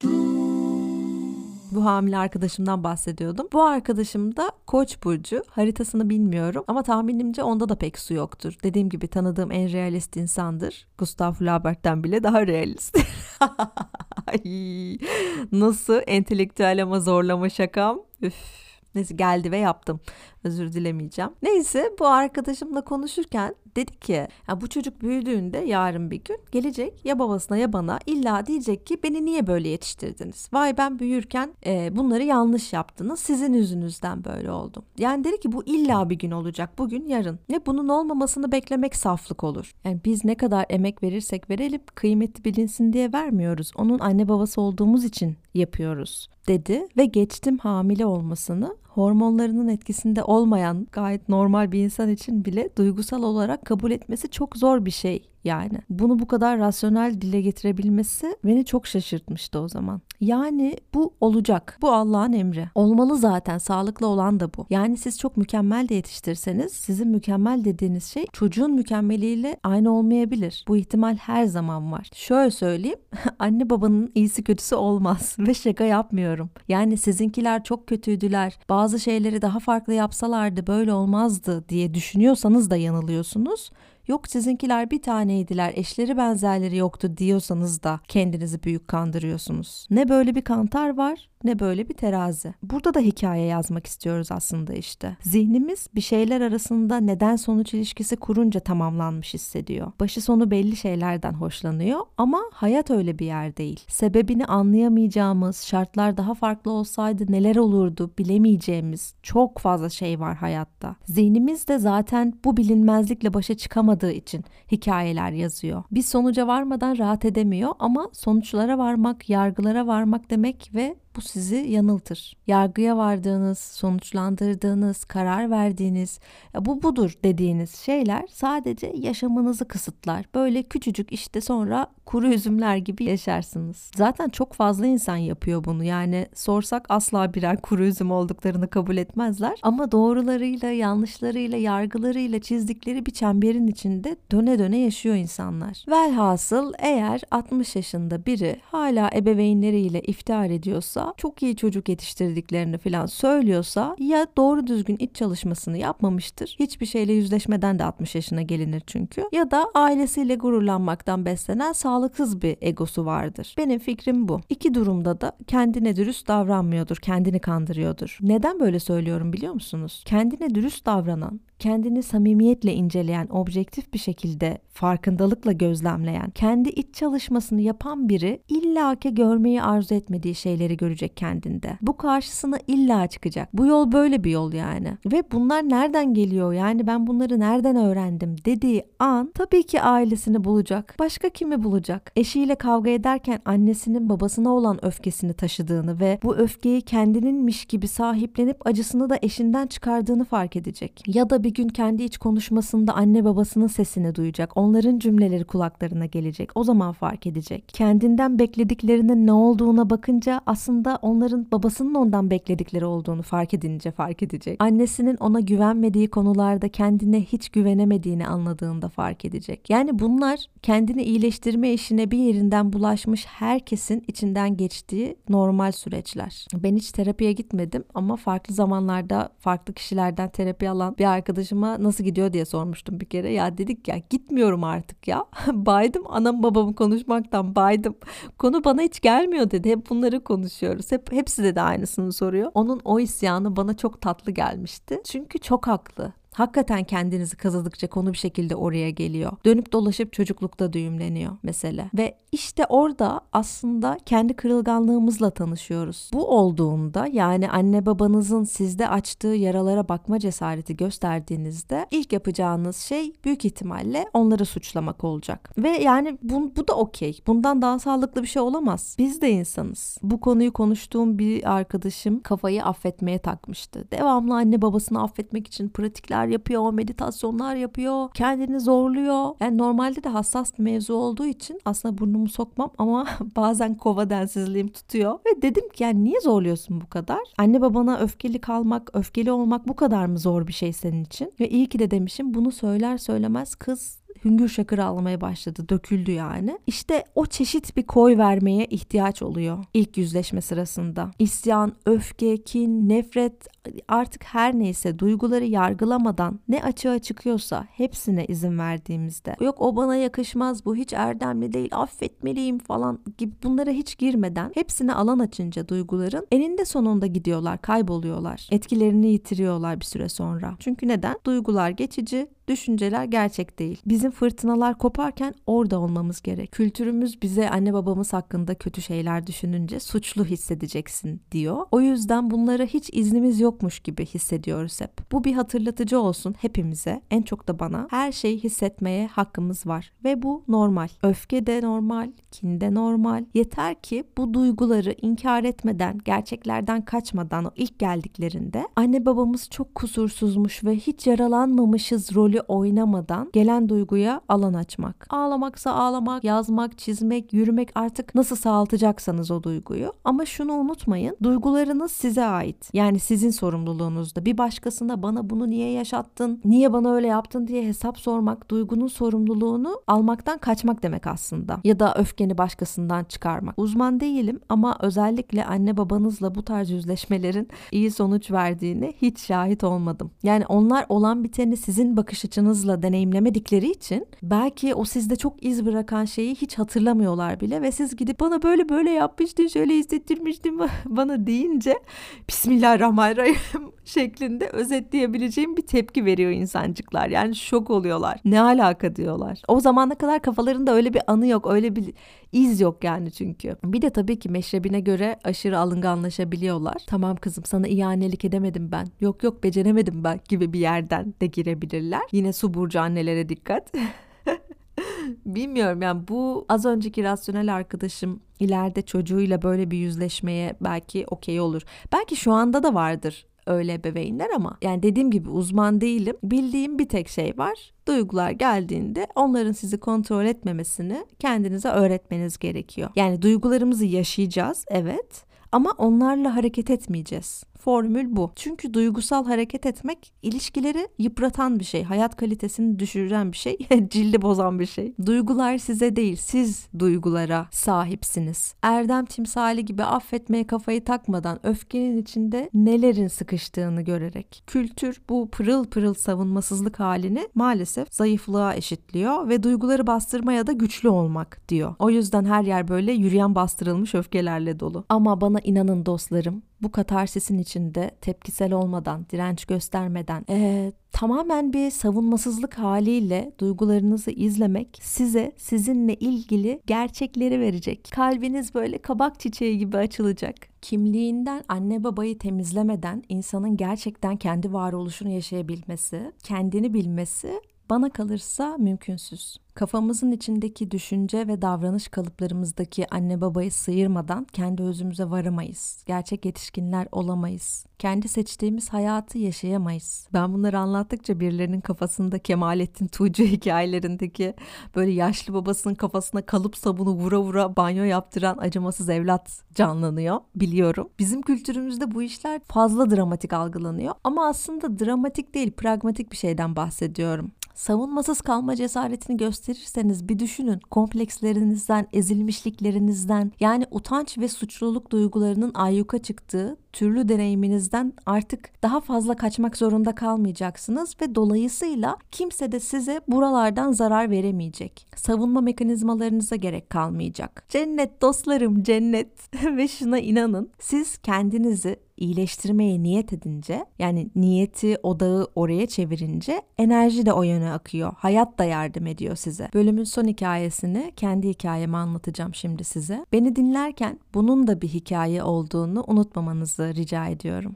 Bu hamile arkadaşımdan bahsediyordum. Bu arkadaşım da Koç burcu. Haritasını bilmiyorum ama tahminimce onda da pek su yoktur. Dediğim gibi tanıdığım en realist insandır. Gustav Flaubert'ten bile daha realist. Nasıl entelektüel ama zorlama şakam. Üf. Neyse geldi ve yaptım. Özür dilemeyeceğim. Neyse bu arkadaşımla konuşurken dedi ki ya bu çocuk büyüdüğünde yarın bir gün gelecek ya babasına ya bana illa diyecek ki beni niye böyle yetiştirdiniz? Vay ben büyürken e, bunları yanlış yaptınız sizin yüzünüzden böyle oldum. Yani dedi ki bu illa bir gün olacak bugün yarın. Ve bunun olmamasını beklemek saflık olur. Yani biz ne kadar emek verirsek verelim kıymeti bilinsin diye vermiyoruz. Onun anne babası olduğumuz için yapıyoruz dedi ve geçtim hamile olmasını hormonlarının etkisinde olmayan gayet normal bir insan için bile duygusal olarak kabul etmesi çok zor bir şey yani. Bunu bu kadar rasyonel dile getirebilmesi beni çok şaşırtmıştı o zaman. Yani bu olacak. Bu Allah'ın emri. Olmalı zaten. Sağlıklı olan da bu. Yani siz çok mükemmel de yetiştirseniz sizin mükemmel dediğiniz şey çocuğun mükemmeliyle aynı olmayabilir. Bu ihtimal her zaman var. Şöyle söyleyeyim. Anne babanın iyisi kötüsü olmaz ve şaka yapmıyorum. Yani sizinkiler çok kötüydüler. Bazı şeyleri daha farklı yapsalardı böyle olmazdı diye düşünüyorsanız da yanılıyorsunuz. Yok sizinkiler bir taneydiler, eşleri benzerleri yoktu diyorsanız da kendinizi büyük kandırıyorsunuz. Ne böyle bir kantar var ne böyle bir terazi. Burada da hikaye yazmak istiyoruz aslında işte. Zihnimiz bir şeyler arasında neden sonuç ilişkisi kurunca tamamlanmış hissediyor. Başı sonu belli şeylerden hoşlanıyor ama hayat öyle bir yer değil. Sebebini anlayamayacağımız, şartlar daha farklı olsaydı neler olurdu bilemeyeceğimiz çok fazla şey var hayatta. Zihnimiz de zaten bu bilinmezlikle başa çıkamadığı için hikayeler yazıyor. Bir sonuca varmadan rahat edemiyor ama sonuçlara varmak, yargılara varmak demek ve bu sizi yanıltır. Yargıya vardığınız, sonuçlandırdığınız, karar verdiğiniz, bu budur dediğiniz şeyler sadece yaşamınızı kısıtlar. Böyle küçücük işte sonra kuru üzümler gibi yaşarsınız. Zaten çok fazla insan yapıyor bunu. Yani sorsak asla birer kuru üzüm olduklarını kabul etmezler. Ama doğrularıyla, yanlışlarıyla, yargılarıyla çizdikleri bir çemberin içinde döne döne yaşıyor insanlar. Velhasıl eğer 60 yaşında biri hala ebeveynleriyle iftihar ediyorsa, çok iyi çocuk yetiştirdiklerini falan söylüyorsa ya doğru düzgün iç çalışmasını yapmamıştır. Hiçbir şeyle yüzleşmeden de 60 yaşına gelinir çünkü. Ya da ailesiyle gururlanmaktan beslenen sağlıksız bir egosu vardır. Benim fikrim bu. İki durumda da kendine dürüst davranmıyordur, kendini kandırıyordur. Neden böyle söylüyorum biliyor musunuz? Kendine dürüst davranan, kendini samimiyetle inceleyen, objektif bir şekilde farkındalıkla gözlemleyen, kendi iç çalışmasını yapan biri illaki görmeyi arzu etmediği şeyleri görecek kendinde. Bu karşısına illa çıkacak. Bu yol böyle bir yol yani. Ve bunlar nereden geliyor? Yani ben bunları nereden öğrendim dediği an tabii ki ailesini bulacak. Başka kimi bulacak? Eşiyle kavga ederken annesinin babasına olan öfkesini taşıdığını ve bu öfkeyi kendininmiş gibi sahiplenip acısını da eşinden çıkardığını fark edecek. Ya da bir gün kendi iç konuşmasında anne babasının sesini duyacak. Onların cümleleri kulaklarına gelecek. O zaman fark edecek. Kendinden beklediklerinin ne olduğuna bakınca aslında onların babasının ondan bekledikleri olduğunu fark edince fark edecek. Annesinin ona güvenmediği konularda kendine hiç güvenemediğini anladığında fark edecek. Yani bunlar kendini iyileştirme işine bir yerinden bulaşmış herkesin içinden geçtiği normal süreçler. Ben hiç terapiye gitmedim ama farklı zamanlarda farklı kişilerden terapi alan bir arkadaşıma nasıl gidiyor diye sormuştum bir kere. Ya dedik ya gitmiyorum artık ya. baydım anam babamı konuşmaktan baydım. Konu bana hiç gelmiyor dedi. Hep bunları konuşuyoruz. Hep hepsi de de aynısını soruyor. Onun o isyanı bana çok tatlı gelmişti. Çünkü çok haklı. Hakikaten kendinizi kazıdıkça konu bir şekilde oraya geliyor. Dönüp dolaşıp çocuklukta düğümleniyor mesela. Ve işte orada aslında kendi kırılganlığımızla tanışıyoruz. Bu olduğunda yani anne babanızın sizde açtığı yaralara bakma cesareti gösterdiğinizde ilk yapacağınız şey büyük ihtimalle onları suçlamak olacak. Ve yani bu, bu da okey. Bundan daha sağlıklı bir şey olamaz. Biz de insanız. Bu konuyu konuştuğum bir arkadaşım kafayı affetmeye takmıştı. Devamlı anne babasını affetmek için pratikler pratikler yapıyor, meditasyonlar yapıyor, kendini zorluyor. Yani normalde de hassas bir mevzu olduğu için aslında burnumu sokmam ama bazen kova densizliğim tutuyor. Ve dedim ki yani niye zorluyorsun bu kadar? Anne babana öfkeli kalmak, öfkeli olmak bu kadar mı zor bir şey senin için? Ve iyi ki de demişim bunu söyler söylemez kız hüngür şakır ağlamaya başladı. Döküldü yani. İşte o çeşit bir koy vermeye ihtiyaç oluyor ilk yüzleşme sırasında. İsyan, öfke, kin, nefret artık her neyse duyguları yargılamadan ne açığa çıkıyorsa hepsine izin verdiğimizde yok o bana yakışmaz bu hiç erdemli değil affetmeliyim falan gibi bunlara hiç girmeden hepsine alan açınca duyguların eninde sonunda gidiyorlar kayboluyorlar etkilerini yitiriyorlar bir süre sonra çünkü neden duygular geçici düşünceler gerçek değil. Bizim fırtınalar koparken orada olmamız gerek. Kültürümüz bize anne babamız hakkında kötü şeyler düşününce suçlu hissedeceksin diyor. O yüzden bunlara hiç iznimiz yokmuş gibi hissediyoruz hep. Bu bir hatırlatıcı olsun hepimize, en çok da bana. Her şeyi hissetmeye hakkımız var ve bu normal. Öfke de normal, kin de normal. Yeter ki bu duyguları inkar etmeden, gerçeklerden kaçmadan o ilk geldiklerinde anne babamız çok kusursuzmuş ve hiç yaralanmamışız rolü oynamadan gelen duyguya alan açmak. Ağlamaksa ağlamak, yazmak, çizmek, yürümek artık nasıl sağaltacaksanız o duyguyu. Ama şunu unutmayın. Duygularınız size ait. Yani sizin sorumluluğunuzda. Bir başkasına bana bunu niye yaşattın? Niye bana öyle yaptın diye hesap sormak, duygunun sorumluluğunu almaktan kaçmak demek aslında. Ya da öfkeni başkasından çıkarmak. Uzman değilim ama özellikle anne babanızla bu tarz yüzleşmelerin iyi sonuç verdiğini hiç şahit olmadım. Yani onlar olan biteni sizin bakış açınızla deneyimlemedikleri için belki o sizde çok iz bırakan şeyi hiç hatırlamıyorlar bile ve siz gidip bana böyle böyle yapmıştın, şöyle hissettirmiştin bana deyince Bismillahirrahmanirrahim şeklinde özetleyebileceğim bir tepki veriyor insancıklar. Yani şok oluyorlar. Ne alaka diyorlar. O zamana kadar kafalarında öyle bir anı yok, öyle bir iz yok yani çünkü. Bir de tabii ki meşrebine göre aşırı alınganlaşabiliyorlar. Tamam kızım sana ihanelik edemedim ben. Yok yok beceremedim ben gibi bir yerden de girebilirler. Yine su burcu annelere dikkat. Bilmiyorum yani bu az önceki rasyonel arkadaşım ileride çocuğuyla böyle bir yüzleşmeye belki okey olur. Belki şu anda da vardır öyle ebeveynler ama yani dediğim gibi uzman değilim. Bildiğim bir tek şey var. Duygular geldiğinde onların sizi kontrol etmemesini kendinize öğretmeniz gerekiyor. Yani duygularımızı yaşayacağız evet ama onlarla hareket etmeyeceğiz. Formül bu. Çünkü duygusal hareket etmek ilişkileri yıpratan bir şey. Hayat kalitesini düşüren bir şey. Cildi bozan bir şey. Duygular size değil siz duygulara sahipsiniz. Erdem timsali gibi affetmeye kafayı takmadan öfkenin içinde nelerin sıkıştığını görerek. Kültür bu pırıl pırıl savunmasızlık halini maalesef zayıflığa eşitliyor ve duyguları bastırmaya da güçlü olmak diyor. O yüzden her yer böyle yürüyen bastırılmış öfkelerle dolu. Ama bana inanın dostlarım bu katarsisin içinde tepkisel olmadan, direnç göstermeden, ee, tamamen bir savunmasızlık haliyle duygularınızı izlemek size sizinle ilgili gerçekleri verecek. Kalbiniz böyle kabak çiçeği gibi açılacak. Kimliğinden anne babayı temizlemeden insanın gerçekten kendi varoluşunu yaşayabilmesi, kendini bilmesi bana kalırsa mümkünsüz. Kafamızın içindeki düşünce ve davranış kalıplarımızdaki anne babayı sıyırmadan kendi özümüze varamayız. Gerçek yetişkinler olamayız. Kendi seçtiğimiz hayatı yaşayamayız. Ben bunları anlattıkça birilerinin kafasında Kemalettin Tuğcu hikayelerindeki böyle yaşlı babasının kafasına kalıp sabunu vura vura banyo yaptıran acımasız evlat canlanıyor. Biliyorum. Bizim kültürümüzde bu işler fazla dramatik algılanıyor. Ama aslında dramatik değil, pragmatik bir şeyden bahsediyorum savunmasız kalma cesaretini gösterirseniz bir düşünün komplekslerinizden, ezilmişliklerinizden. Yani utanç ve suçluluk duygularının ayyuka çıktığı türlü deneyiminizden artık daha fazla kaçmak zorunda kalmayacaksınız ve dolayısıyla kimse de size buralardan zarar veremeyecek. Savunma mekanizmalarınıza gerek kalmayacak. Cennet dostlarım cennet ve şuna inanın siz kendinizi iyileştirmeye niyet edince yani niyeti odağı oraya çevirince enerji de o yöne akıyor. Hayat da yardım ediyor size. Bölümün son hikayesini kendi hikayemi anlatacağım şimdi size. Beni dinlerken bunun da bir hikaye olduğunu unutmamanızı rica ediyorum.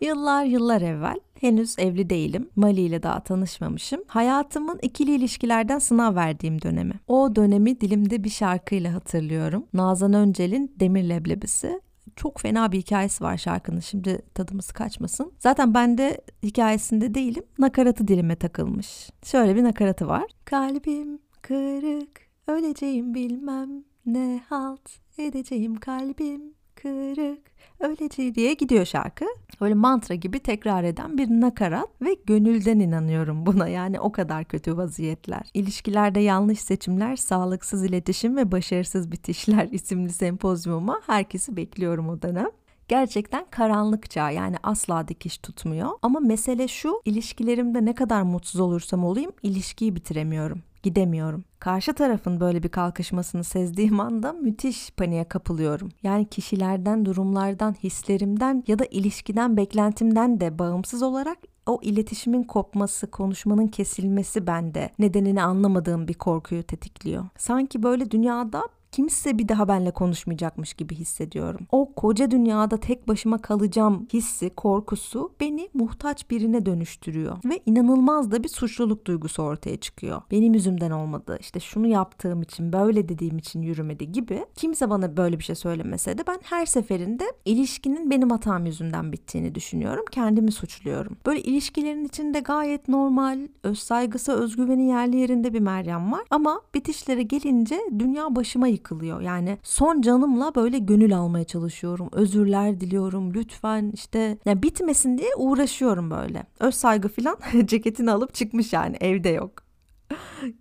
Yıllar yıllar evvel henüz evli değilim. Mali ile daha tanışmamışım. Hayatımın ikili ilişkilerden sınav verdiğim dönemi. O dönemi dilimde bir şarkıyla hatırlıyorum. Nazan Öncel'in Demir Leblebisi çok fena bir hikayesi var şarkının. Şimdi tadımız kaçmasın. Zaten ben de hikayesinde değilim. Nakaratı dilime takılmış. Şöyle bir nakaratı var. Kalbim kırık, öleceğim bilmem ne halt edeceğim kalbim kırık öylece diye gidiyor şarkı. Böyle mantra gibi tekrar eden bir nakarat ve gönülden inanıyorum buna yani o kadar kötü vaziyetler. İlişkilerde yanlış seçimler, sağlıksız iletişim ve başarısız bitişler isimli sempozyumuma herkesi bekliyorum o dönem gerçekten karanlıkça yani asla dikiş tutmuyor. Ama mesele şu ilişkilerimde ne kadar mutsuz olursam olayım ilişkiyi bitiremiyorum gidemiyorum. Karşı tarafın böyle bir kalkışmasını sezdiğim anda müthiş paniğe kapılıyorum. Yani kişilerden, durumlardan, hislerimden ya da ilişkiden, beklentimden de bağımsız olarak o iletişimin kopması, konuşmanın kesilmesi bende nedenini anlamadığım bir korkuyu tetikliyor. Sanki böyle dünyada kimse bir daha benle konuşmayacakmış gibi hissediyorum. O koca dünyada tek başıma kalacağım hissi, korkusu beni muhtaç birine dönüştürüyor ve inanılmaz da bir suçluluk duygusu ortaya çıkıyor. Benim yüzümden olmadı. İşte şunu yaptığım için, böyle dediğim için yürümedi gibi. Kimse bana böyle bir şey söylemese de ben her seferinde ilişkinin benim hatam yüzünden bittiğini düşünüyorum. Kendimi suçluyorum. Böyle ilişkilerin içinde gayet normal, öz saygısı, özgüveni yerli yerinde bir Meryem var ama bitişlere gelince dünya başıma yıkılıyor. Yani son canımla böyle gönül almaya çalışıyorum. Özürler diliyorum. Lütfen işte yani bitmesin diye uğraşıyorum böyle. Öz saygı falan ceketini alıp çıkmış yani evde yok.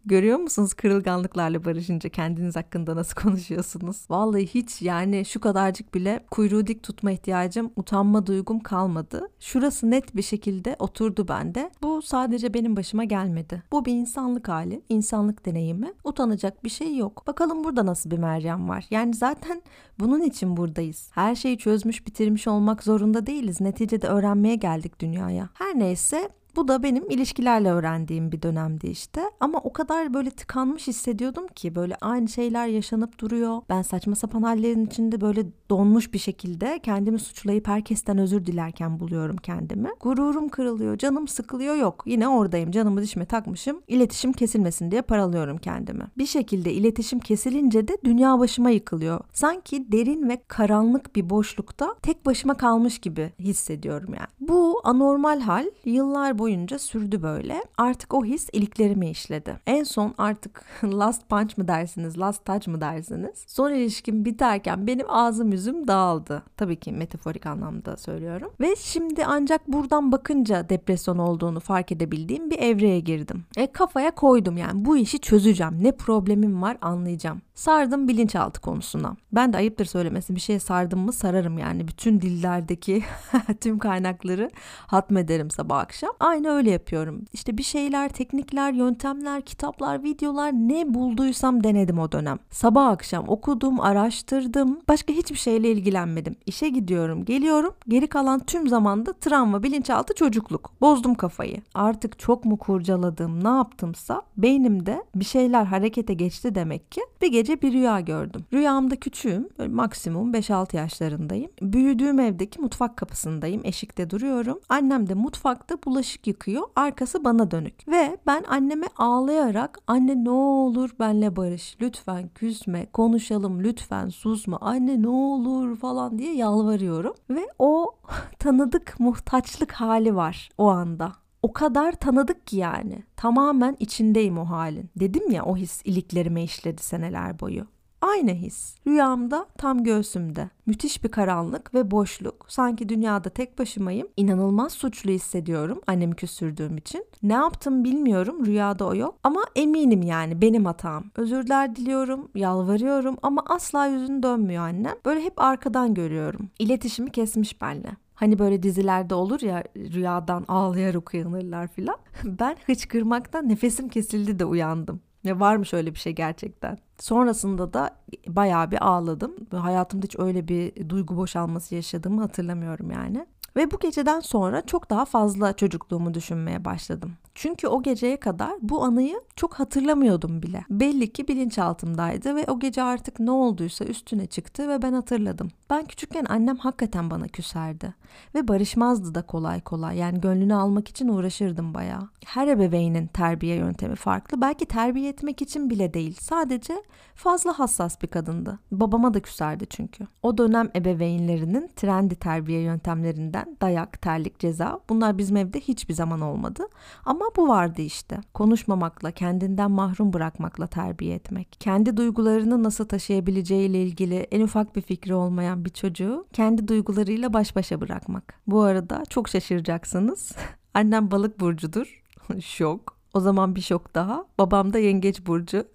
Görüyor musunuz kırılganlıklarla barışınca kendiniz hakkında nasıl konuşuyorsunuz? Vallahi hiç yani şu kadarcık bile kuyruğu dik tutma ihtiyacım, utanma duygum kalmadı. Şurası net bir şekilde oturdu bende. Bu sadece benim başıma gelmedi. Bu bir insanlık hali, insanlık deneyimi. Utanacak bir şey yok. Bakalım burada nasıl bir Meryem var? Yani zaten bunun için buradayız. Her şeyi çözmüş bitirmiş olmak zorunda değiliz. Neticede öğrenmeye geldik dünyaya. Her neyse bu da benim ilişkilerle öğrendiğim bir dönemdi işte. Ama o kadar böyle tıkanmış hissediyordum ki böyle aynı şeyler yaşanıp duruyor. Ben saçma sapan hallerin içinde böyle donmuş bir şekilde kendimi suçlayıp herkesten özür dilerken buluyorum kendimi. Gururum kırılıyor, canım sıkılıyor yok. Yine oradayım, canımı dişime takmışım. İletişim kesilmesin diye paralıyorum kendimi. Bir şekilde iletişim kesilince de dünya başıma yıkılıyor. Sanki derin ve karanlık bir boşlukta tek başıma kalmış gibi hissediyorum yani. Bu anormal hal yıllar boyunca boyunca sürdü böyle. Artık o his iliklerime işledi. En son artık last punch mı dersiniz, last touch mı dersiniz? Son ilişkim biterken benim ağzım yüzüm dağıldı. Tabii ki metaforik anlamda söylüyorum. Ve şimdi ancak buradan bakınca depresyon olduğunu fark edebildiğim bir evreye girdim. E kafaya koydum yani bu işi çözeceğim. Ne problemim var anlayacağım. Sardım bilinçaltı konusuna. Ben de ayıptır söylemesi bir şeye sardım mı sararım yani. Bütün dillerdeki tüm kaynakları hatmederim sabah akşam. Aynı Aynı öyle yapıyorum. İşte bir şeyler, teknikler, yöntemler, kitaplar, videolar ne bulduysam denedim o dönem. Sabah akşam okudum, araştırdım. Başka hiçbir şeyle ilgilenmedim. İşe gidiyorum, geliyorum. Geri kalan tüm zamanda travma, bilinçaltı, çocukluk. Bozdum kafayı. Artık çok mu kurcaladım, ne yaptımsa beynimde bir şeyler harekete geçti demek ki. Bir gece bir rüya gördüm. Rüyamda küçüğüm, maksimum 5-6 yaşlarındayım. Büyüdüğüm evdeki mutfak kapısındayım, eşikte duruyorum. Annem de mutfakta bulaşık yıkıyor, arkası bana dönük. Ve ben anneme ağlayarak anne ne olur benle barış, lütfen küsme, konuşalım lütfen susma, anne ne olur falan diye yalvarıyorum. Ve o tanıdık muhtaçlık hali var o anda o kadar tanıdık ki yani. Tamamen içindeyim o halin. Dedim ya o his iliklerime işledi seneler boyu. Aynı his. Rüyamda tam göğsümde. Müthiş bir karanlık ve boşluk. Sanki dünyada tek başımayım. İnanılmaz suçlu hissediyorum annemi küstürdüğüm için. Ne yaptım bilmiyorum. Rüyada o yok. Ama eminim yani benim hatam. Özürler diliyorum, yalvarıyorum ama asla yüzünü dönmüyor annem. Böyle hep arkadan görüyorum. İletişimi kesmiş benimle. Hani böyle dizilerde olur ya rüyadan ağlayarak uyanırlar filan. Ben hıçkırmaktan nefesim kesildi de uyandım. Ya varmış öyle bir şey gerçekten. Sonrasında da bayağı bir ağladım. Hayatımda hiç öyle bir duygu boşalması yaşadığımı hatırlamıyorum yani. Ve bu geceden sonra çok daha fazla çocukluğumu düşünmeye başladım. Çünkü o geceye kadar bu anıyı çok hatırlamıyordum bile. Belli ki bilinçaltımdaydı ve o gece artık ne olduysa üstüne çıktı ve ben hatırladım. Ben küçükken annem hakikaten bana küserdi ve barışmazdı da kolay kolay. Yani gönlünü almak için uğraşırdım bayağı. Her ebeveynin terbiye yöntemi farklı. Belki terbiye etmek için bile değil. Sadece fazla hassas bir kadındı. Babama da küserdi çünkü. O dönem ebeveynlerinin trendi terbiye yöntemlerinden dayak, terlik, ceza bunlar bizim evde hiçbir zaman olmadı. Ama bu vardı işte. Konuşmamakla, kendinden mahrum bırakmakla terbiye etmek. Kendi duygularını nasıl taşıyabileceğiyle ilgili en ufak bir fikri olmayan bir çocuğu kendi duygularıyla baş başa bırakmak. Bu arada çok şaşıracaksınız. Annem balık burcudur. Şok. O zaman bir şok daha. Babam da yengeç burcu.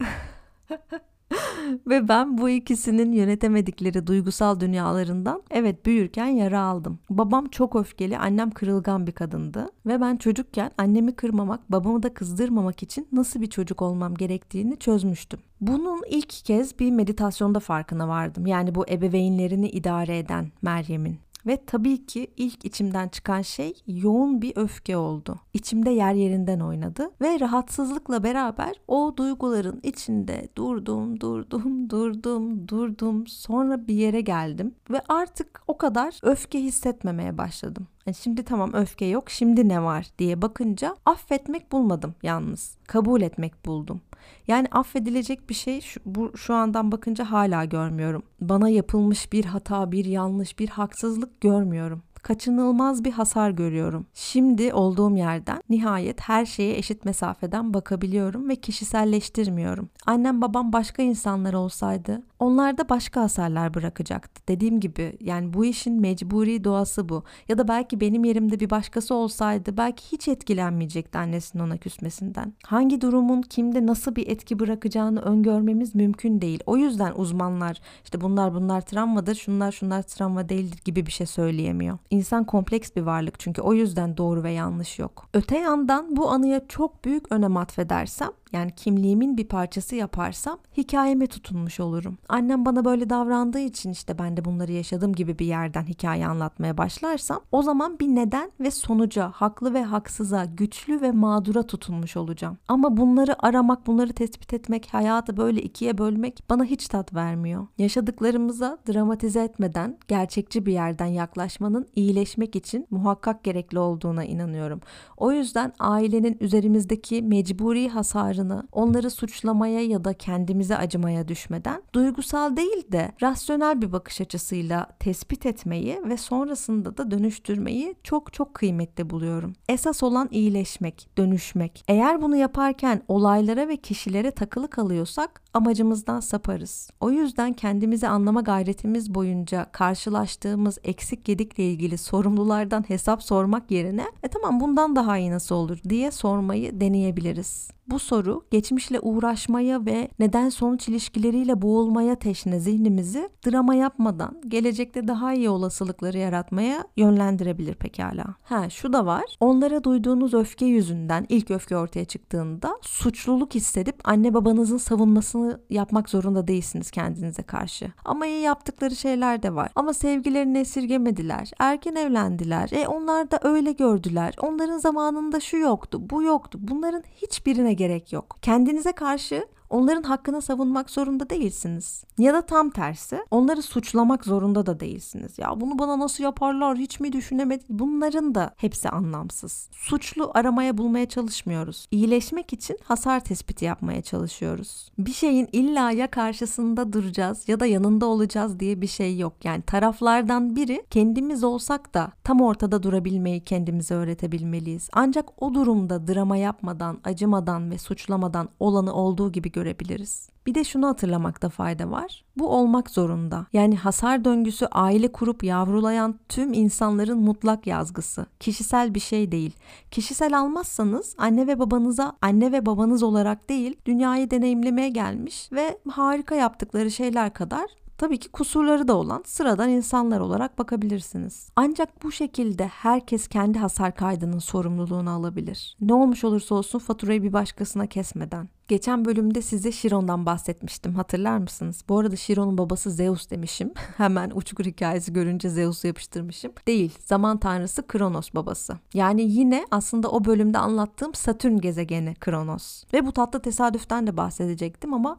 Ve ben bu ikisinin yönetemedikleri duygusal dünyalarından evet büyürken yara aldım. Babam çok öfkeli, annem kırılgan bir kadındı. Ve ben çocukken annemi kırmamak, babamı da kızdırmamak için nasıl bir çocuk olmam gerektiğini çözmüştüm. Bunun ilk kez bir meditasyonda farkına vardım. Yani bu ebeveynlerini idare eden Meryem'in. Ve tabii ki ilk içimden çıkan şey yoğun bir öfke oldu. İçimde yer yerinden oynadı ve rahatsızlıkla beraber o duyguların içinde durdum, durdum, durdum, durdum. Sonra bir yere geldim ve artık o kadar öfke hissetmemeye başladım. Yani şimdi tamam öfke yok, şimdi ne var diye bakınca affetmek bulmadım yalnız. Kabul etmek buldum. Yani affedilecek bir şey şu, bu, şu andan bakınca hala görmüyorum. Bana yapılmış bir hata, bir yanlış, bir haksızlık görmüyorum kaçınılmaz bir hasar görüyorum. Şimdi olduğum yerden nihayet her şeye eşit mesafeden bakabiliyorum ve kişiselleştirmiyorum. Annem babam başka insanlar olsaydı onlar da başka hasarlar bırakacaktı. Dediğim gibi yani bu işin mecburi doğası bu. Ya da belki benim yerimde bir başkası olsaydı belki hiç etkilenmeyecekti annesinin ona küsmesinden. Hangi durumun kimde nasıl bir etki bırakacağını öngörmemiz mümkün değil. O yüzden uzmanlar işte bunlar bunlar travmadır, şunlar şunlar travma değildir gibi bir şey söyleyemiyor. İnsan kompleks bir varlık çünkü o yüzden doğru ve yanlış yok. Öte yandan bu anıya çok büyük önem atfedersem yani kimliğimin bir parçası yaparsam hikayeme tutunmuş olurum. Annem bana böyle davrandığı için işte ben de bunları yaşadım gibi bir yerden hikaye anlatmaya başlarsam o zaman bir neden ve sonuca, haklı ve haksıza, güçlü ve mağdura tutunmuş olacağım. Ama bunları aramak, bunları tespit etmek, hayatı böyle ikiye bölmek bana hiç tat vermiyor. Yaşadıklarımıza dramatize etmeden gerçekçi bir yerden yaklaşmanın iyileşmek için muhakkak gerekli olduğuna inanıyorum. O yüzden ailenin üzerimizdeki mecburi hasarı acılarını onları suçlamaya ya da kendimize acımaya düşmeden duygusal değil de rasyonel bir bakış açısıyla tespit etmeyi ve sonrasında da dönüştürmeyi çok çok kıymetli buluyorum. Esas olan iyileşmek, dönüşmek. Eğer bunu yaparken olaylara ve kişilere takılı kalıyorsak amacımızdan saparız. O yüzden kendimizi anlama gayretimiz boyunca karşılaştığımız eksik gedikle ilgili sorumlulardan hesap sormak yerine e tamam bundan daha iyi nasıl olur diye sormayı deneyebiliriz. Bu soru geçmişle uğraşmaya ve neden sonuç ilişkileriyle boğulmaya teşne zihnimizi drama yapmadan gelecekte daha iyi olasılıkları yaratmaya yönlendirebilir pekala. Ha şu da var. Onlara duyduğunuz öfke yüzünden ilk öfke ortaya çıktığında suçluluk hissedip anne babanızın savunmasını yapmak zorunda değilsiniz kendinize karşı. Ama iyi yaptıkları şeyler de var. Ama sevgilerini esirgemediler. Erken evlendiler. E onlar da öyle gördüler. Onların zamanında şu yoktu, bu yoktu. Bunların hiçbirine gerek yok. Kendinize karşı onların hakkını savunmak zorunda değilsiniz. Ya da tam tersi onları suçlamak zorunda da değilsiniz. Ya bunu bana nasıl yaparlar hiç mi düşünemedim? Bunların da hepsi anlamsız. Suçlu aramaya bulmaya çalışmıyoruz. İyileşmek için hasar tespiti yapmaya çalışıyoruz. Bir şeyin illa ya karşısında duracağız ya da yanında olacağız diye bir şey yok. Yani taraflardan biri kendimiz olsak da tam ortada durabilmeyi kendimize öğretebilmeliyiz. Ancak o durumda drama yapmadan, acımadan ve suçlamadan olanı olduğu gibi görebiliriz. Bir de şunu hatırlamakta fayda var. Bu olmak zorunda. Yani hasar döngüsü aile kurup yavrulayan tüm insanların mutlak yazgısı. Kişisel bir şey değil. Kişisel almazsanız anne ve babanıza anne ve babanız olarak değil, dünyayı deneyimlemeye gelmiş ve harika yaptıkları şeyler kadar tabii ki kusurları da olan sıradan insanlar olarak bakabilirsiniz. Ancak bu şekilde herkes kendi hasar kaydının sorumluluğunu alabilir. Ne olmuş olursa olsun faturayı bir başkasına kesmeden. Geçen bölümde size Şiron'dan bahsetmiştim hatırlar mısınız? Bu arada Şiron'un babası Zeus demişim. Hemen uçkur hikayesi görünce Zeus'u yapıştırmışım. Değil, zaman tanrısı Kronos babası. Yani yine aslında o bölümde anlattığım Satürn gezegeni Kronos. Ve bu tatlı tesadüften de bahsedecektim ama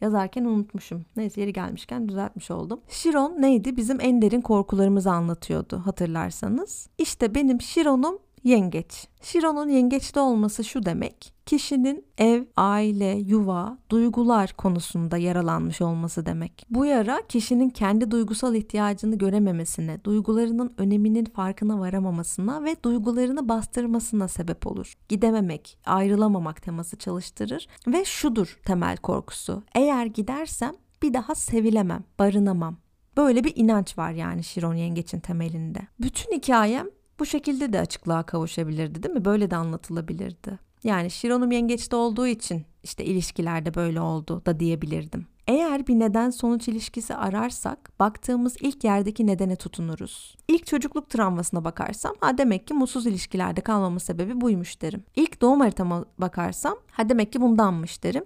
yazarken unutmuşum. Neyse yeri gelmişken düzeltmiş oldum. Şiron neydi? Bizim en derin korkularımızı anlatıyordu hatırlarsanız. İşte benim Şiron'um yengeç. Şiron'un yengeçte olması şu demek. Kişinin ev, aile, yuva, duygular konusunda yaralanmış olması demek. Bu yara kişinin kendi duygusal ihtiyacını görememesine, duygularının öneminin farkına varamamasına ve duygularını bastırmasına sebep olur. Gidememek, ayrılamamak teması çalıştırır ve şudur temel korkusu. Eğer gidersem bir daha sevilemem, barınamam. Böyle bir inanç var yani Şiron yengeçin temelinde. Bütün hikayem bu şekilde de açıklığa kavuşabilirdi değil mi? Böyle de anlatılabilirdi. Yani Şiron'um yengeçte olduğu için işte ilişkilerde böyle oldu da diyebilirdim. Eğer bir neden sonuç ilişkisi ararsak baktığımız ilk yerdeki nedene tutunuruz. İlk çocukluk travmasına bakarsam ha demek ki mutsuz ilişkilerde kalmamın sebebi buymuş derim. İlk doğum haritama bakarsam ha demek ki bundanmış derim.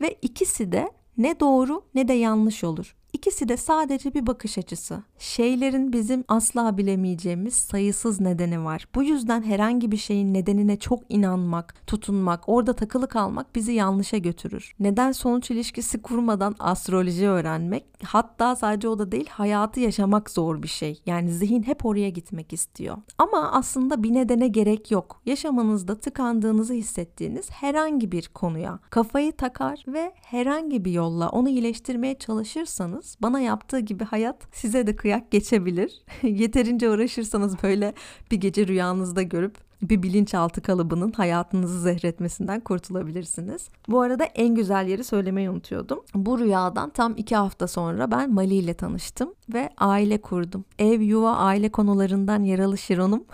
Ve ikisi de ne doğru ne de yanlış olur. İkisi de sadece bir bakış açısı. Şeylerin bizim asla bilemeyeceğimiz sayısız nedeni var. Bu yüzden herhangi bir şeyin nedenine çok inanmak, tutunmak, orada takılı kalmak bizi yanlışa götürür. Neden sonuç ilişkisi kurmadan astroloji öğrenmek, hatta sadece o da değil hayatı yaşamak zor bir şey. Yani zihin hep oraya gitmek istiyor. Ama aslında bir nedene gerek yok. Yaşamanızda tıkandığınızı hissettiğiniz herhangi bir konuya kafayı takar ve herhangi bir yolla onu iyileştirmeye çalışırsanız bana yaptığı gibi hayat size de kıyak geçebilir. Yeterince uğraşırsanız böyle bir gece rüyanızda görüp bir bilinçaltı kalıbının hayatınızı zehretmesinden kurtulabilirsiniz. Bu arada en güzel yeri söylemeyi unutuyordum. Bu rüyadan tam iki hafta sonra ben Mali ile tanıştım ve aile kurdum. Ev, yuva, aile konularından yaralı Şiron'um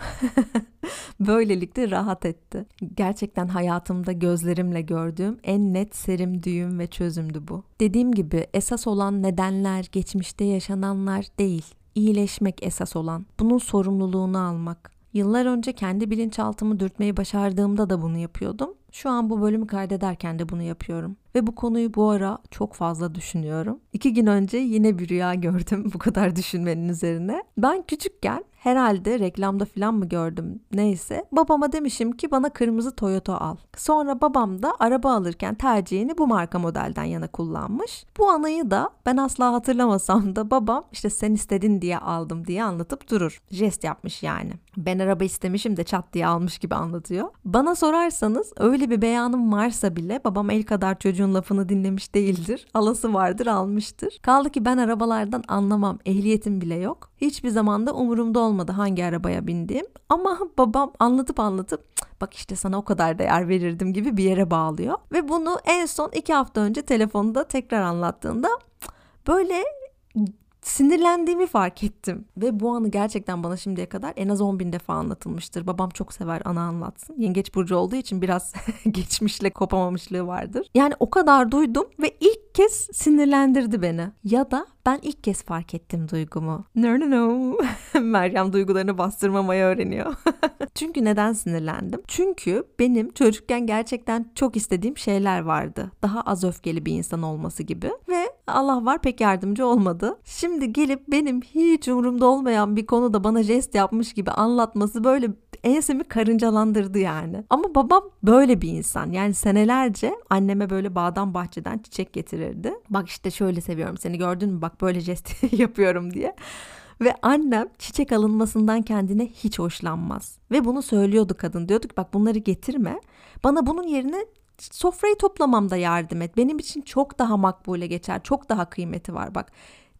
böylelikle rahat etti. Gerçekten hayatımda gözlerimle gördüğüm en net serim düğüm ve çözümdü bu. Dediğim gibi esas olan nedenler, geçmişte yaşananlar değil iyileşmek esas olan. Bunun sorumluluğunu almak. Yıllar önce kendi bilinçaltımı dürtmeyi başardığımda da bunu yapıyordum. Şu an bu bölümü kaydederken de bunu yapıyorum. Ve bu konuyu bu ara çok fazla düşünüyorum. İki gün önce yine bir rüya gördüm bu kadar düşünmenin üzerine. Ben küçükken herhalde reklamda falan mı gördüm neyse babama demişim ki bana kırmızı Toyota al. Sonra babam da araba alırken tercihini bu marka modelden yana kullanmış. Bu anıyı da ben asla hatırlamasam da babam işte sen istedin diye aldım diye anlatıp durur. Jest yapmış yani. Ben araba istemişim de çat diye almış gibi anlatıyor. Bana sorarsanız öyle bir beyanım varsa bile babam el kadar çocuğun lafını dinlemiş değildir. Alası vardır almıştır. Kaldı ki ben arabalardan anlamam. Ehliyetim bile yok. Hiçbir zamanda umurumda olmadı hangi arabaya bindiğim. Ama babam anlatıp anlatıp bak işte sana o kadar değer verirdim gibi bir yere bağlıyor. Ve bunu en son iki hafta önce telefonda tekrar anlattığında böyle sinirlendiğimi fark ettim. Ve bu anı gerçekten bana şimdiye kadar en az 10 bin defa anlatılmıştır. Babam çok sever ana anlatsın. Yengeç burcu olduğu için biraz geçmişle kopamamışlığı vardır. Yani o kadar duydum ve ilk kez sinirlendirdi beni. Ya da ben ilk kez fark ettim duygumu. No no no. Meryem duygularını bastırmamayı öğreniyor. Çünkü neden sinirlendim? Çünkü benim çocukken gerçekten çok istediğim şeyler vardı. Daha az öfkeli bir insan olması gibi. Ve Allah var pek yardımcı olmadı. Şimdi gelip benim hiç umurumda olmayan bir konuda bana jest yapmış gibi anlatması böyle ensemi karıncalandırdı yani. Ama babam böyle bir insan. Yani senelerce anneme böyle bağdan bahçeden çiçek getirirdi. Bak işte şöyle seviyorum seni gördün mü bak böyle jest yapıyorum diye. Ve annem çiçek alınmasından kendine hiç hoşlanmaz. Ve bunu söylüyordu kadın. Diyordu ki bak bunları getirme. Bana bunun yerine sofrayı toplamamda yardım et. Benim için çok daha makbule geçer. Çok daha kıymeti var bak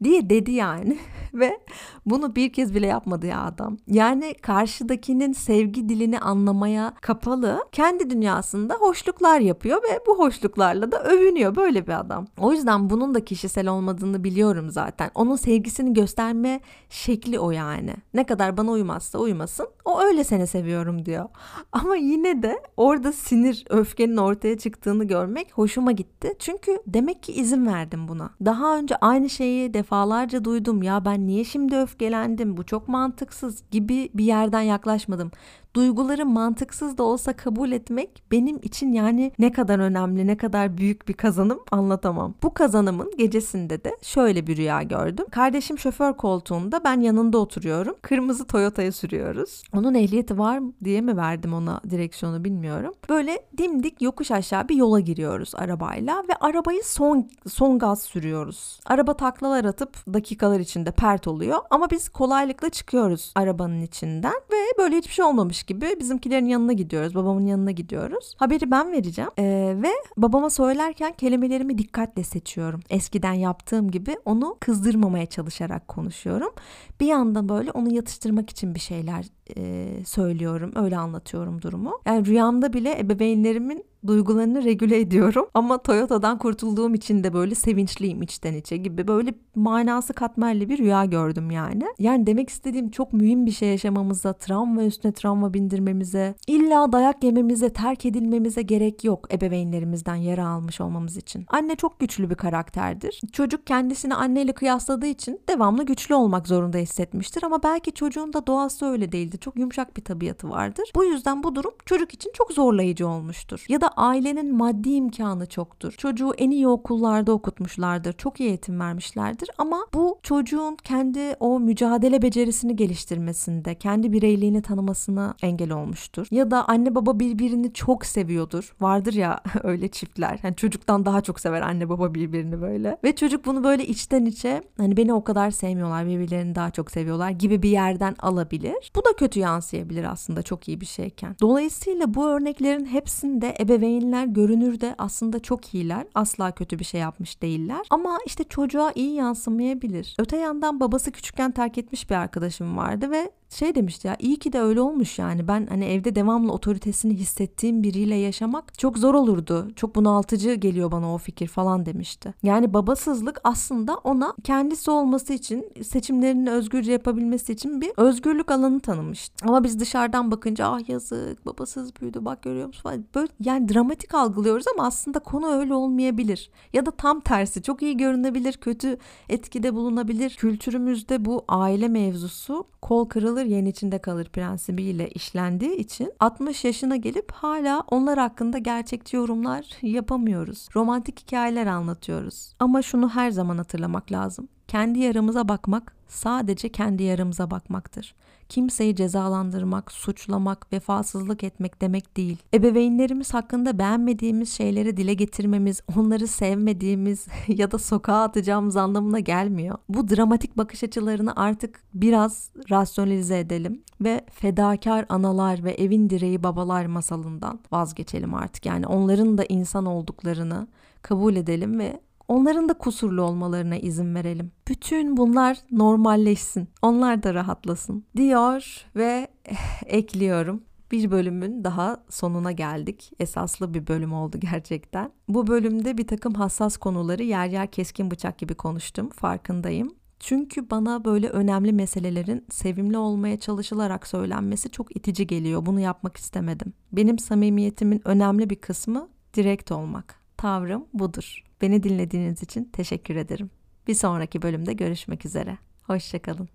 diye dedi yani ve bunu bir kez bile yapmadı ya adam. Yani karşıdakinin sevgi dilini anlamaya kapalı, kendi dünyasında hoşluklar yapıyor ve bu hoşluklarla da övünüyor böyle bir adam. O yüzden bunun da kişisel olmadığını biliyorum zaten. Onun sevgisini gösterme şekli o yani. Ne kadar bana uymazsa uymasın o öyle seni seviyorum diyor. Ama yine de orada sinir, öfkenin ortaya çıktığını görmek hoşuma gitti. Çünkü demek ki izin verdim buna. Daha önce aynı şeyi defa defalarca duydum. Ya ben niye şimdi öfkelendim? Bu çok mantıksız gibi bir yerden yaklaşmadım duyguları mantıksız da olsa kabul etmek benim için yani ne kadar önemli, ne kadar büyük bir kazanım anlatamam. Bu kazanımın gecesinde de şöyle bir rüya gördüm. Kardeşim şoför koltuğunda ben yanında oturuyorum. Kırmızı Toyota'ya sürüyoruz. Onun ehliyeti var diye mi verdim ona direksiyonu bilmiyorum. Böyle dimdik yokuş aşağı bir yola giriyoruz arabayla ve arabayı son son gaz sürüyoruz. Araba taklalar atıp dakikalar içinde pert oluyor ama biz kolaylıkla çıkıyoruz arabanın içinden ve böyle hiçbir şey olmamış gibi bizimkilerin yanına gidiyoruz. Babamın yanına gidiyoruz. Haberi ben vereceğim. Ee, ve babama söylerken kelimelerimi dikkatle seçiyorum. Eskiden yaptığım gibi onu kızdırmamaya çalışarak konuşuyorum. Bir yandan böyle onu yatıştırmak için bir şeyler e, söylüyorum. Öyle anlatıyorum durumu. Yani rüyamda bile ebeveynlerimin duygularını regüle ediyorum. Ama Toyota'dan kurtulduğum için de böyle sevinçliyim içten içe gibi böyle manası katmerli bir rüya gördüm yani. Yani demek istediğim çok mühim bir şey yaşamamıza, travma üstüne travma bindirmemize, illa dayak yememize, terk edilmemize gerek yok ebeveynlerimizden yara almış olmamız için. Anne çok güçlü bir karakterdir. Çocuk kendisini anneyle kıyasladığı için devamlı güçlü olmak zorunda hissetmiştir ama belki çocuğun da doğası öyle değildi. Çok yumuşak bir tabiatı vardır. Bu yüzden bu durum çocuk için çok zorlayıcı olmuştur. Ya da ailenin maddi imkanı çoktur. Çocuğu en iyi okullarda okutmuşlardır. Çok iyi eğitim vermişlerdir ama bu çocuğun kendi o mücadele becerisini geliştirmesinde, kendi bireyliğini tanımasına engel olmuştur. Ya da anne baba birbirini çok seviyordur. Vardır ya öyle çiftler. Yani çocuktan daha çok sever anne baba birbirini böyle. Ve çocuk bunu böyle içten içe hani beni o kadar sevmiyorlar, birbirlerini daha çok seviyorlar gibi bir yerden alabilir. Bu da kötü yansıyabilir aslında çok iyi bir şeyken. Dolayısıyla bu örneklerin hepsinde ebeveyn ebeveynler görünürde aslında çok iyiler. Asla kötü bir şey yapmış değiller. Ama işte çocuğa iyi yansımayabilir. Öte yandan babası küçükken terk etmiş bir arkadaşım vardı ve şey demişti ya iyi ki de öyle olmuş yani ben hani evde devamlı otoritesini hissettiğim biriyle yaşamak çok zor olurdu. Çok bunaltıcı geliyor bana o fikir falan demişti. Yani babasızlık aslında ona kendisi olması için seçimlerini özgürce yapabilmesi için bir özgürlük alanı tanımıştı. Ama biz dışarıdan bakınca ah yazık babasız büyüdü bak görüyor musun falan. Böyle yani dramatik algılıyoruz ama aslında konu öyle olmayabilir. Ya da tam tersi çok iyi görünebilir, kötü etkide bulunabilir. Kültürümüzde bu aile mevzusu kol kırılır yen içinde kalır prensibiyle işlendiği için 60 yaşına gelip hala onlar hakkında gerçekçi yorumlar yapamıyoruz. Romantik hikayeler anlatıyoruz. Ama şunu her zaman hatırlamak lazım. Kendi yaramıza bakmak sadece kendi yaramıza bakmaktır. Kimseyi cezalandırmak, suçlamak, vefasızlık etmek demek değil. Ebeveynlerimiz hakkında beğenmediğimiz şeyleri dile getirmemiz, onları sevmediğimiz ya da sokağa atacağımız anlamına gelmiyor. Bu dramatik bakış açılarını artık biraz rasyonalize edelim ve fedakar analar ve evin direği babalar masalından vazgeçelim artık. Yani onların da insan olduklarını kabul edelim ve Onların da kusurlu olmalarına izin verelim. Bütün bunlar normalleşsin. Onlar da rahatlasın." diyor ve eh, ekliyorum bir bölümün daha sonuna geldik. Esaslı bir bölüm oldu gerçekten. Bu bölümde bir takım hassas konuları yer yer keskin bıçak gibi konuştum. Farkındayım. Çünkü bana böyle önemli meselelerin sevimli olmaya çalışılarak söylenmesi çok itici geliyor. Bunu yapmak istemedim. Benim samimiyetimin önemli bir kısmı direkt olmak. Tavrım budur. Beni dinlediğiniz için teşekkür ederim. Bir sonraki bölümde görüşmek üzere. Hoşçakalın.